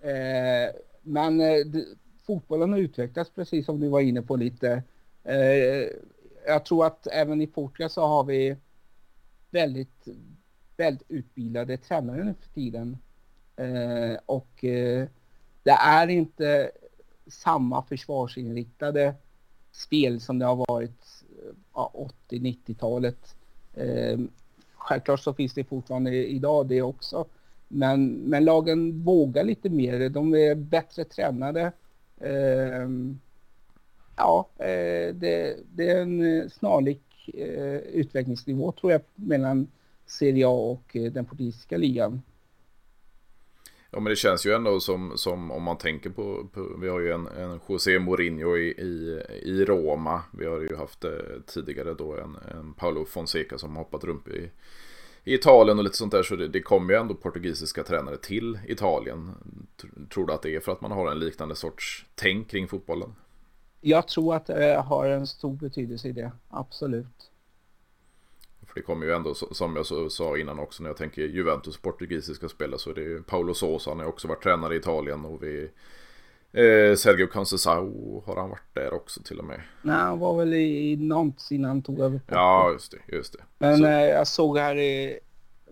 Eh, men eh, fotbollen har utvecklats precis som du var inne på lite. Eh, jag tror att även i Portugal så har vi väldigt, väldigt utbildade tränare nu för tiden. Eh, och eh, det är inte samma försvarsinriktade spel som det har varit eh, ja, 80-90-talet. Eh, självklart så finns det fortfarande idag det också. Men, men lagen vågar lite mer. De är bättre tränade. Eh, ja, eh, det, det, är en eh, snarlik eh, utvecklingsnivå tror jag mellan Serie A och eh, den portugisiska ligan. Ja men det känns ju ändå som, som om man tänker på, på vi har ju en, en José Mourinho i, i, i Roma. Vi har ju haft eh, tidigare då en, en Paulo Fonseca som hoppat runt i, i Italien och lite sånt där. Så det, det kommer ju ändå portugisiska tränare till Italien. Tror du att det är för att man har en liknande sorts tänk kring fotbollen? Jag tror att det har en stor betydelse i det, absolut. För det kommer ju ändå, som jag sa innan också, när jag tänker Juventus portugisiska spelare så är det ju Paolo Sosa, han har också varit tränare i Italien och vi eh, Sergio Conceição har han varit där också till och med. Nej, han var väl i Nantes innan han tog över. Ja, just det, just det. Men så. eh, jag såg här i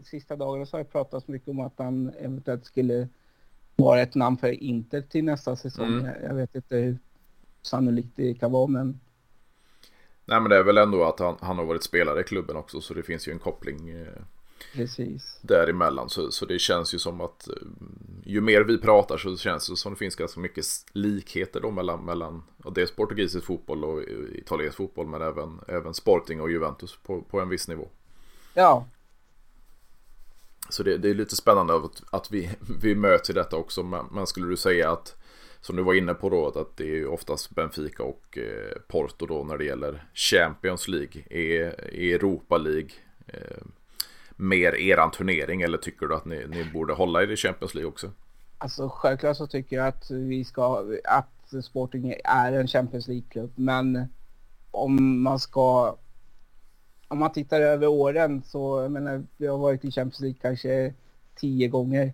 sista dagarna så har jag pratat mycket om att han eventuellt skulle vara ett namn för Inter till nästa säsong. Mm. Jag vet inte hur sannolikt det kan vara, men Nej men det är väl ändå att han, han har varit spelare i klubben också så det finns ju en koppling eh, Precis. däremellan. Så, så det känns ju som att eh, ju mer vi pratar så känns det som det finns ganska mycket likheter då mellan, mellan dels portugisisk fotboll och italiensk fotboll men även, även Sporting och Juventus på, på en viss nivå. Ja. Så det, det är lite spännande att, att vi, vi möts i detta också men, men skulle du säga att som du var inne på då, att det är oftast Benfica och eh, Porto då när det gäller Champions League. Är, Europa League eh, mer eran turnering eller tycker du att ni, ni borde hålla er i Champions League också? Alltså självklart så tycker jag att vi ska, att Sporting är en Champions League-klubb, men om man ska, om man tittar över åren så, jag menar, vi har varit i Champions League kanske tio gånger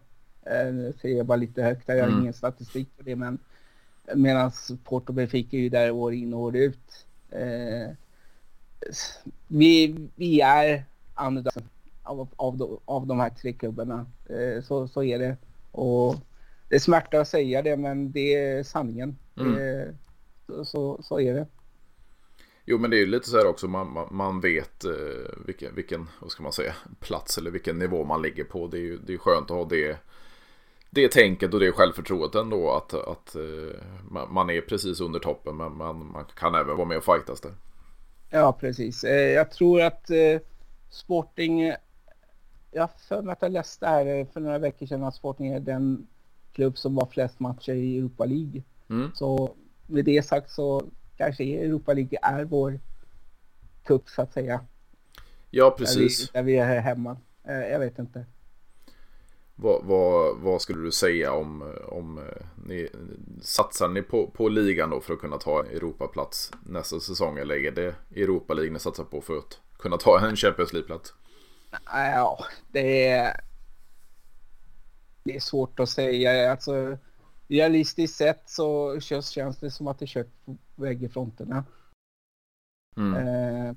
nu säger jag bara lite högt, jag har mm. ingen statistik på det, men medan Porto Benfica är ju där år in och år ut. Eh, vi, vi är underdogs av, av, de, av de här tre klubbarna. Eh, så, så är det. Och det smärtar att säga det, men det är sanningen. Mm. Eh, så, så, så, är det. Jo men det är ju lite så här också, man, man, man vet eh, vilken, vilken, vad ska man säga, plats eller vilken nivå man ligger på. Det är ju det är skönt att ha det det tänket och det självförtroendet ändå att, att uh, man är precis under toppen men man, man kan även vara med och fightas där. Ja precis. Eh, jag tror att uh, Sporting, jag för mig att jag läste här för några veckor sedan att Sporting är den klubb som var flest matcher i Europa League. Mm. Så med det sagt så kanske Europa League är vår cup så att säga. Ja precis. Där vi, där vi är hemma. Jag vet inte. Vad, vad, vad, skulle du säga om, om ni, satsar ni på, på ligan då för att kunna ta Europaplats nästa säsong eller är det Europa League ni satsar på för att kunna ta en Champions League-plats? Ja, det är, det är svårt att säga. Alltså, realistiskt sett så känns det som att det kört på bägge fronterna. Mm. Eh,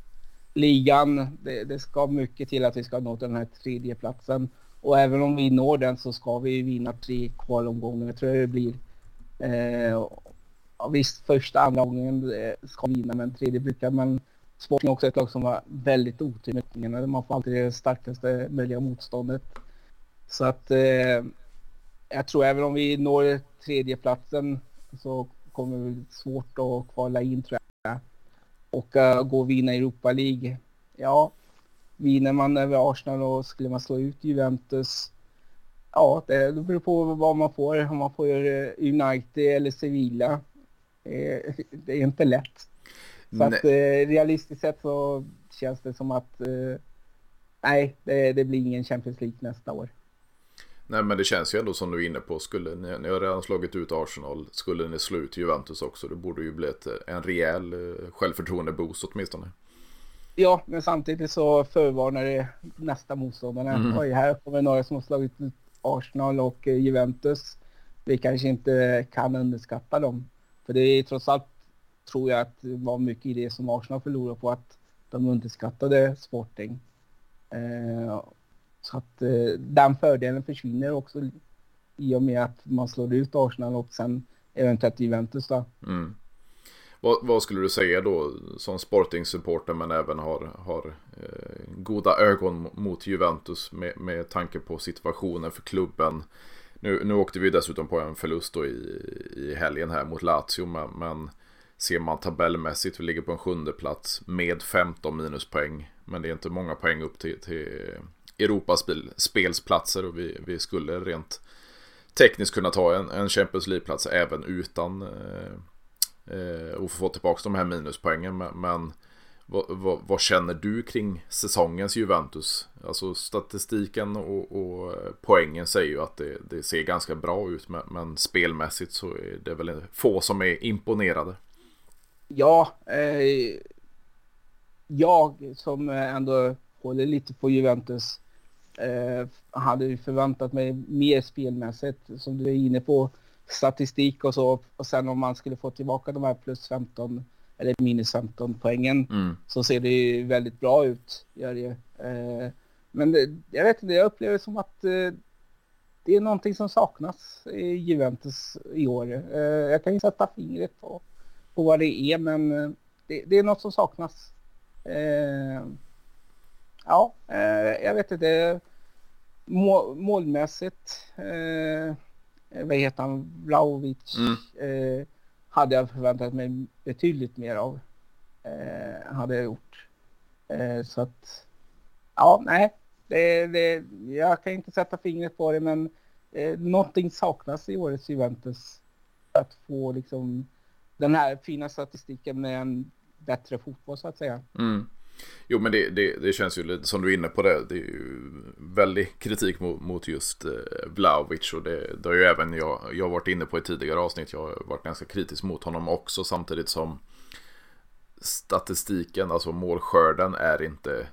ligan, det, det, ska mycket till att vi ska nå den här tredje platsen. Och även om vi når den så ska vi vinna tre kvalomgångar tror jag det blir. Eh, visst, första, andra gången eh, ska vi vinna men tredje brukar man Sporting också ett lag som var väldigt otur Man får alltid det starkaste möjliga motståndet. Så att eh, jag tror även om vi når tredjeplatsen så kommer det bli svårt att kvala in tror jag. Och uh, gå och vinna Europa League. Ja, vinner man över Arsenal och skulle man slå ut Juventus Ja, det beror på vad man får. Om man får eh, United eller Sevilla. Eh, det är inte lätt. Så att eh, realistiskt sett så känns det som att nej, det, det, blir ingen Champions League nästa år. Nej, men det känns ju ändå som du är inne på. Skulle ni, ni har redan slagit ut Arsenal. Skulle ni slå ut Juventus också, det borde ju bli ett, en rejäl självförtroende-boost åtminstone. Ja, men samtidigt så förvarnar det nästa motståndare. Mm. Oj, här kommer några som har slagit ut Arsenal och eh, Juventus. Vi kanske inte kan underskatta dem. För det är trots allt, tror jag, att det var mycket i det som Arsenal förlorade på att de underskattade Sporting. Eh, Så att eh, den fördelen försvinner också i och med att man slår ut Arsenal och sen eventuellt Juventus då. Mm. Vad, vad, skulle du säga då som Sporting-supporter men även har, har eh, goda ögon mot Juventus med, med tanke på situationen för klubben. Nu, nu åkte vi dessutom på en förlust då i, i helgen här mot Lazio men, men ser man tabellmässigt, vi ligger på en sjunde plats med 15 minuspoäng. Men det är inte många poäng upp till, till Europaspelsplatser och vi, vi skulle rent tekniskt kunna ta en, en Champions League-plats även utan eh, Eh, och få tillbaka de här minuspoängen. Men, men vad, vad, vad, känner du kring säsongens Juventus? Alltså statistiken och, och eh, poängen säger ju att det, det, ser ganska bra ut men, men, spelmässigt så är det väl få som är imponerade. Ja, eh, jag som ändå håller lite på Juventus eh, hade förväntat mig mer spelmässigt som du är inne på statistik och så och sen om man skulle få tillbaka de här plus 15 eller minus 15 poängen mm. så ser det ju väldigt bra ut. Gör det. Eh, men det, jag vet inte, jag upplever som att eh, det är någonting som saknas i Juventus i år. Eh, jag kan ju sätta fingret på, på vad det är men eh, det, det, är något som saknas. Eh, ja, eh, jag vet inte. Må, målmässigt vad heter han, Vlaovic, mm. eh, hade jag förväntat mig betydligt mer av. Eh, hade jag gjort. Eh, så att, ja, nej, det, det, jag kan inte sätta fingret på det, men eh, någonting saknas i årets Juventus. Att få liksom den här fina statistiken med en bättre fotboll så att säga. Mm. Jo men det, det, det, känns ju lite som du är inne på det. Det är ju väldigt kritik mot, mot just eh, Vlaovic och det, det har ju även jag, jag varit inne på i tidigare avsnitt. Jag har varit ganska kritisk mot honom också samtidigt som statistiken, alltså målskörden är inte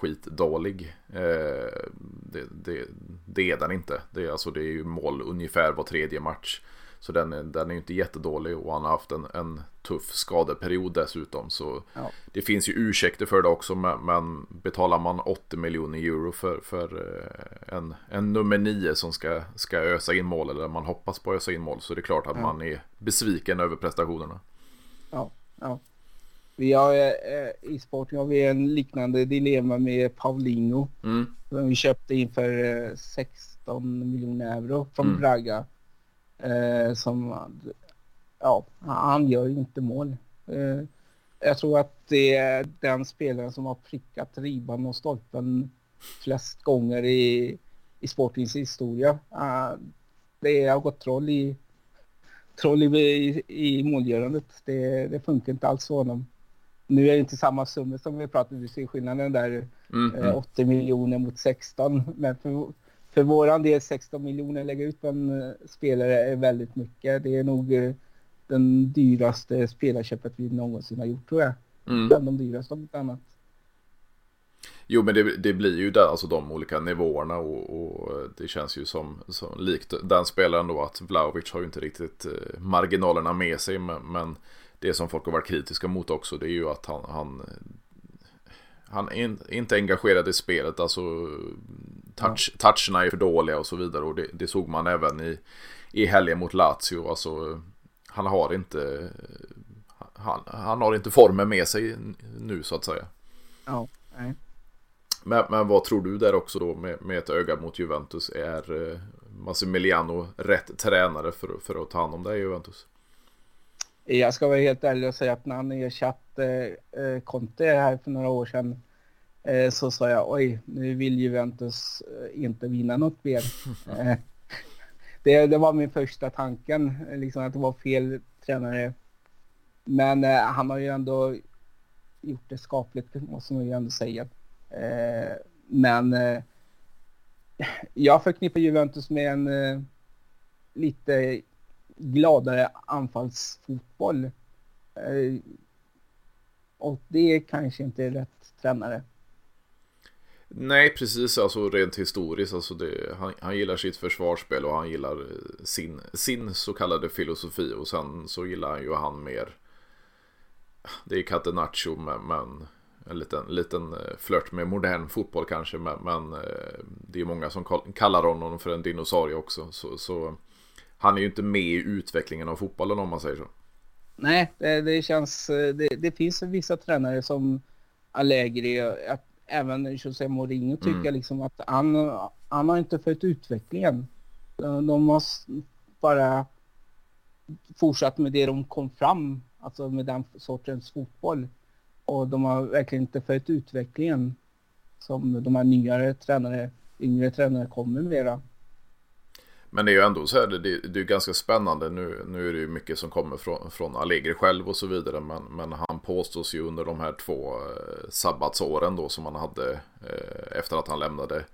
skitdålig. Eh, det, det, det är den inte. Det är, alltså, det är ju mål ungefär var tredje match. Så den är, den är inte jättedålig och han har haft en, en tuff skadeperiod dessutom. Så ja. det finns ju ursäkter för det också. Men, betalar man 80 miljoner euro för, för eh, en, en nummer 9 som ska, ska ösa in mål eller man hoppas på att ösa in mål. Så det är klart att ja. man är besviken över prestationerna. Ja, ja. Vi har eh, i sporten har vi en liknande dilemma med Paulinho. Mm. Som vi köpte in för eh, 16 miljoner euro från mm. Braga. Eh, som, ja, han gör ju inte mål. Eh, jag tror att det är den spelaren som har prickat ribban och stolpen flest gånger i, i Sportings historia. Uh, det har gått troll i, troll i, i, i målgörandet. Det, det funkar inte alls för honom. Nu är det inte samma summa som vi pratade om, du ser skillnaden där. Mm, eh, 80 miljoner mot 16. Men för, för våran del 16 miljoner lägga ut på en eh, spelare är väldigt mycket. Det är nog eh, den dyraste spelarköpet vi någonsin har gjort tror jag. Mm. Bland de dyraste om inte annat. Jo men det, det, blir ju där, alltså de olika nivåerna och, och, det känns ju som, som likt den spelaren då att Vlaovic har ju inte riktigt eh, marginalerna med sig men, men, det som folk har varit kritiska mot också det är ju att han, han han är inte engagerad i spelet, alltså touch, ja. toucherna är för dåliga och så vidare. Och det, det såg man även i, i helgen mot Lazio. Alltså, han har inte han, han har inte formen med sig nu så att säga. Ja, nej. Men, men vad tror du där också då med, med ett öga mot Juventus? Är eh, Massimiliano rätt tränare för, för att ta hand om det i Juventus? Jag ska vara helt ärlig och säga att när han ersatte eh, Conte här för några år sedan eh, så sa jag oj, nu vill Juventus eh, inte vinna något mer. Eh, det, det, var min första tanken, liksom att det var fel tränare. Men han har ju ändå gjort det skapligt, måste man ju ändå säga. Men jag förknippar Juventus med en lite gladare anfallsfotboll. Eh, och det kanske inte är rätt tränare. Nej, precis. Alltså rent historiskt. Alltså det, han, han gillar sitt försvarsspel och han gillar eh, sin, sin så kallade filosofi. Och sen så gillar han ju han mer. Det är Catenaccio men, men en liten, liten eh, flört med modern fotboll kanske. Men, men det är många som kallar honom för en dinosaurie också. Så, så, han är ju inte med i utvecklingen av fotbollen om man säger så. Nej, det, det känns, det, det, finns vissa tränare som Allegri, att även José Mourinho tycker mm. liksom att han, han har inte följt utvecklingen. De måste bara fortsatt med det de kom fram, alltså med den sortens fotboll. Och de har verkligen inte följt utvecklingen som de här nyare tränare, yngre tränare kommer mera. Men det är ju ändå så här, det, det är ganska spännande. Nu, nu är det ju mycket som kommer från, från Allegri själv och så vidare. Men, men han påstås ju under de här två eh, sabbatsåren då som han hade eh, efter att han lämnade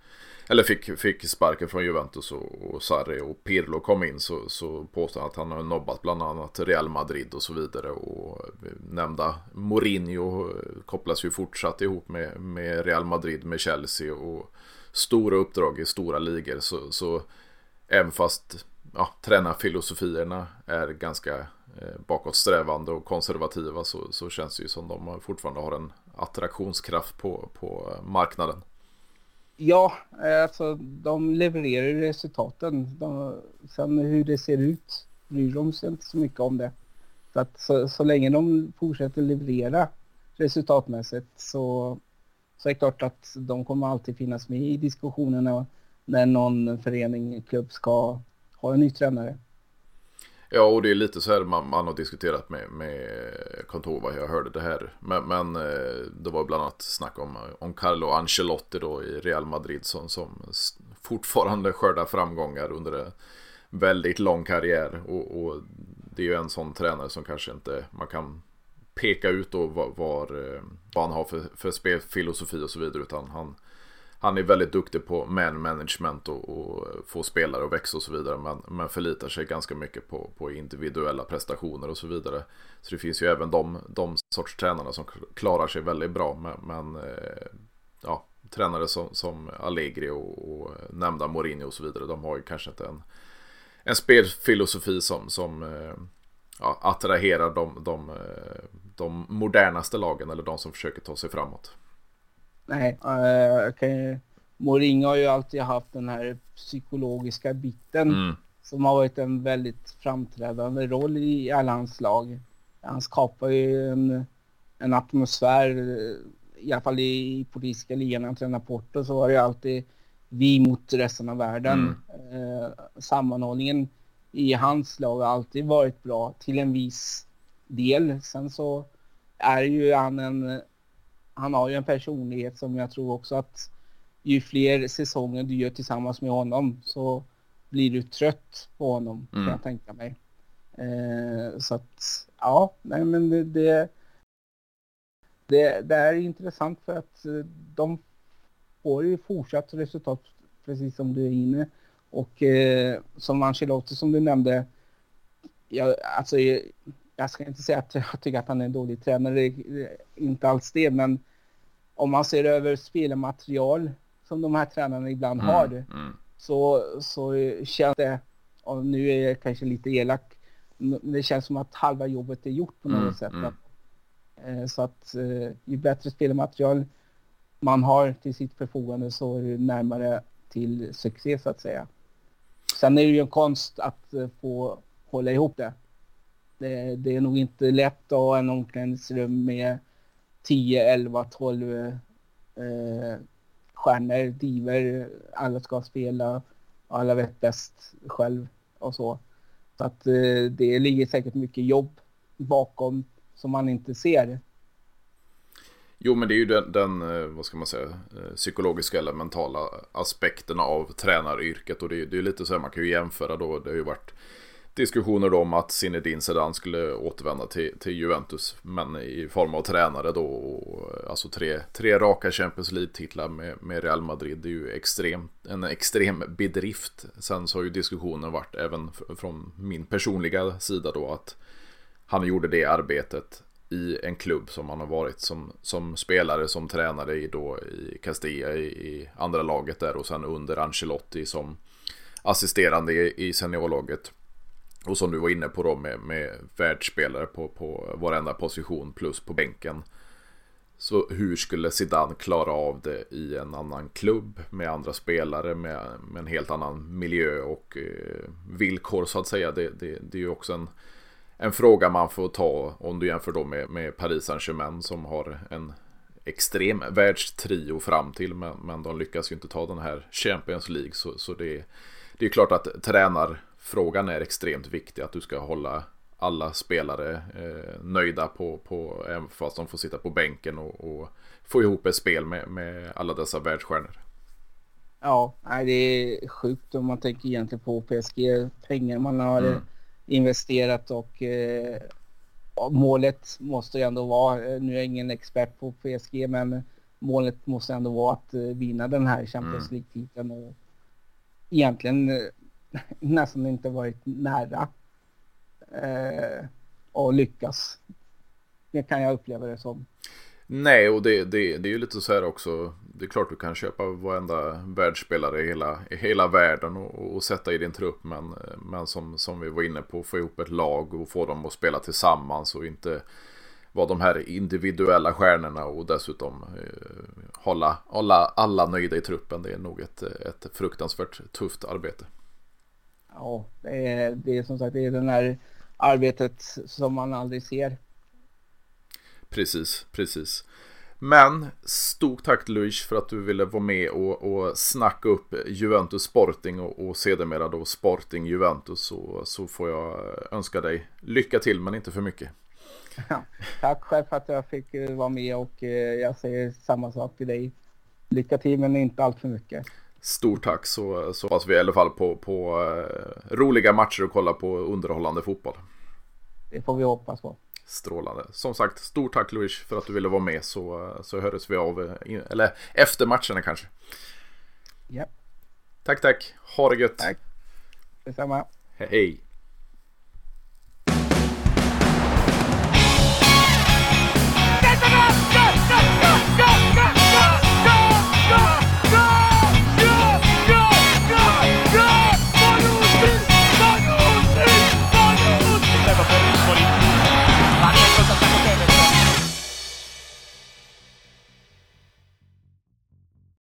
eller fick, fick sparken från Juventus och, och Sarri och Pirlo kom in så, så påstår han att han har nobbat bland annat Real Madrid och så vidare. Och eh, nämnda Mourinho eh, kopplas ju fortsatt ihop med, med Real Madrid, med Chelsea och stora uppdrag i stora ligor. Så, så även fast ja, tränarfilosofierna är ganska eh, bakåtsträvande och konservativa så, så känns det ju som de fortfarande har en attraktionskraft på, på marknaden. Ja, alltså de levererar resultaten. De, sen hur det ser ut bryr de sig inte så mycket om det. Så, att, så, så länge de fortsätter leverera resultatmässigt så, så är det klart att de kommer alltid finnas med i diskussionerna när någon förening, klubb ska ha en ny tränare. Ja, och det är lite så här man, man har diskuterat med, med Kontova. Jag hörde det här. Men, men eh, det var bland annat snack om, om Carlo Ancelotti då i Real Madrid som, som fortfarande skördar framgångar under en väldigt lång karriär. Och, och, det är ju en sån tränare som kanske inte man kan peka ut då var, var vad han har för, för spelfilosofi och så vidare. Utan han, han är väldigt duktig på man management och, och få spelare att växa och så vidare. Men, men förlitar sig ganska mycket på, på individuella prestationer och så vidare. Så det finns ju även de, de sorts tränarna som klarar sig väldigt bra. Men, men eh, ja, tränare som, som Allegri och, och nämnda Mourinho och så vidare. De har ju kanske inte en, en spelfilosofi som, som eh, ja, attraherar de, de, eh, de modernaste lagen eller de som försöker ta sig framåt. Nej, uh, kan Mourinho har ju alltid haft den här psykologiska biten mm. som har varit en väldigt framträdande roll i alla hans lag. Han skapar ju en, en atmosfär, i alla fall i politiska ligan när han tränar Porto så var det alltid vi mot resten av världen. Mm. Uh, sammanhållningen i hans lag har alltid varit bra till en viss del. Sen så är ju han en han har ju en personlighet som jag tror också att ju fler säsonger du gör tillsammans med honom så blir du trött på honom mm. kan jag tänka mig. Eh, så att ja, nej men det, det, det, det, är intressant för att eh, de får ju fortsatt resultat precis som du är inne och eh, som Ancelotti som du nämnde. Jag, alltså, jag, jag ska inte säga att jag tycker att han är en dålig tränare, inte alls det, men om man ser över spelmaterial som de här tränarna ibland mm, har mm. Så, så känns det, och nu är jag kanske lite elak, det känns som att halva jobbet är gjort på något mm, sätt. Mm. Eh, så att eh, ju bättre spelmaterial man har till sitt förfogande så är det närmare till succé så att säga. Sen är det ju en konst att eh, få hålla ihop det. Det, det är nog inte lätt att ha en omklädningsrum med 10, 11, 12 eh, stjärnor, diver, alla ska spela, alla vet bäst själv och så. Så att eh, det ligger säkert mycket jobb bakom som man inte ser. Jo men det är ju den, den, eh, vad ska man säga, eh, psykologiska eller mentala aspekten av tränaryrket och det, det är lite så här man kan ju jämföra då, det har ju varit diskussioner om att Zinedine Zidane skulle återvända till, till Juventus. Men i form av tränare då. Och, alltså tre, tre raka Champions League-titlar med, med Real Madrid. Det är ju extrem, en extrem bedrift. Sen så har ju diskussionen varit även från min personliga sida då att han gjorde det arbetet i en klubb som han har varit som, som spelare, som tränare i, då, i Castilla i, i andra laget där och sen under Ancelotti som assisterande i, i seniorlaget. Och som du var inne på då med, med världsspelare på, på varenda position plus på bänken. Så hur skulle Zidane klara av det i en annan klubb med andra spelare med, med en helt annan miljö och eh, villkor så att säga. Det, det, det är ju också en, en fråga man får ta om du jämför då med, med Paris Saint-Germain som har en extrem världstrio fram till men, men de lyckas ju inte ta den här Champions League så, så det, det är klart att tränar tränarfrågan är extremt viktig att du ska hålla alla spelare eh, nöjda på, på, även fast de får sitta på bänken och, och få ihop ett spel med, med alla dessa världsstjärnor. Ja, det är sjukt om man tänker egentligen på PSG, pengar man har mm. investerat och eh, målet måste ju ändå vara, eh, nu är jag ingen expert på PSG, men målet måste ändå vara att eh, vinna den här Champions mm. League-titeln och egentligen eh, nästan inte varit nära eh, att lyckas. Det kan jag uppleva det som. Nej, och det, det, det är ju lite så här också. Det är klart du kan köpa varenda världsspelare i hela, i hela världen och, och, sätta i din trupp. Men, men som, som vi var inne på, få ihop ett lag och få dem att spela tillsammans och inte vara de här individuella stjärnorna och dessutom eh, hålla, hålla alla nöjda i truppen. Det är nog ett, ett fruktansvärt tufft arbete. Ja, det är, det är som sagt det är den här arbetet som man aldrig ser. Precis, precis. Men stort tack Luis för att du ville vara med och, och snacka upp Juventus Sporting och, och sedermera då Sporting Juventus så, så får jag önska dig lycka till men inte för mycket. Ja, tack själv för att jag fick eh, vara med och eh, jag säger samma sak till dig. Lycka till men inte allt för mycket. Stort tack så, så hoppas vi i alla fall på, på uh, roliga matcher och kolla på underhållande fotboll. Det får vi hoppas på. Strålande. Som sagt, stort tack Luis för att du ville vara med så, så hördes vi av, eller efter matcherna kanske. Ja. Tack, tack. Ha det gött. Tack. Detsamma. Hej.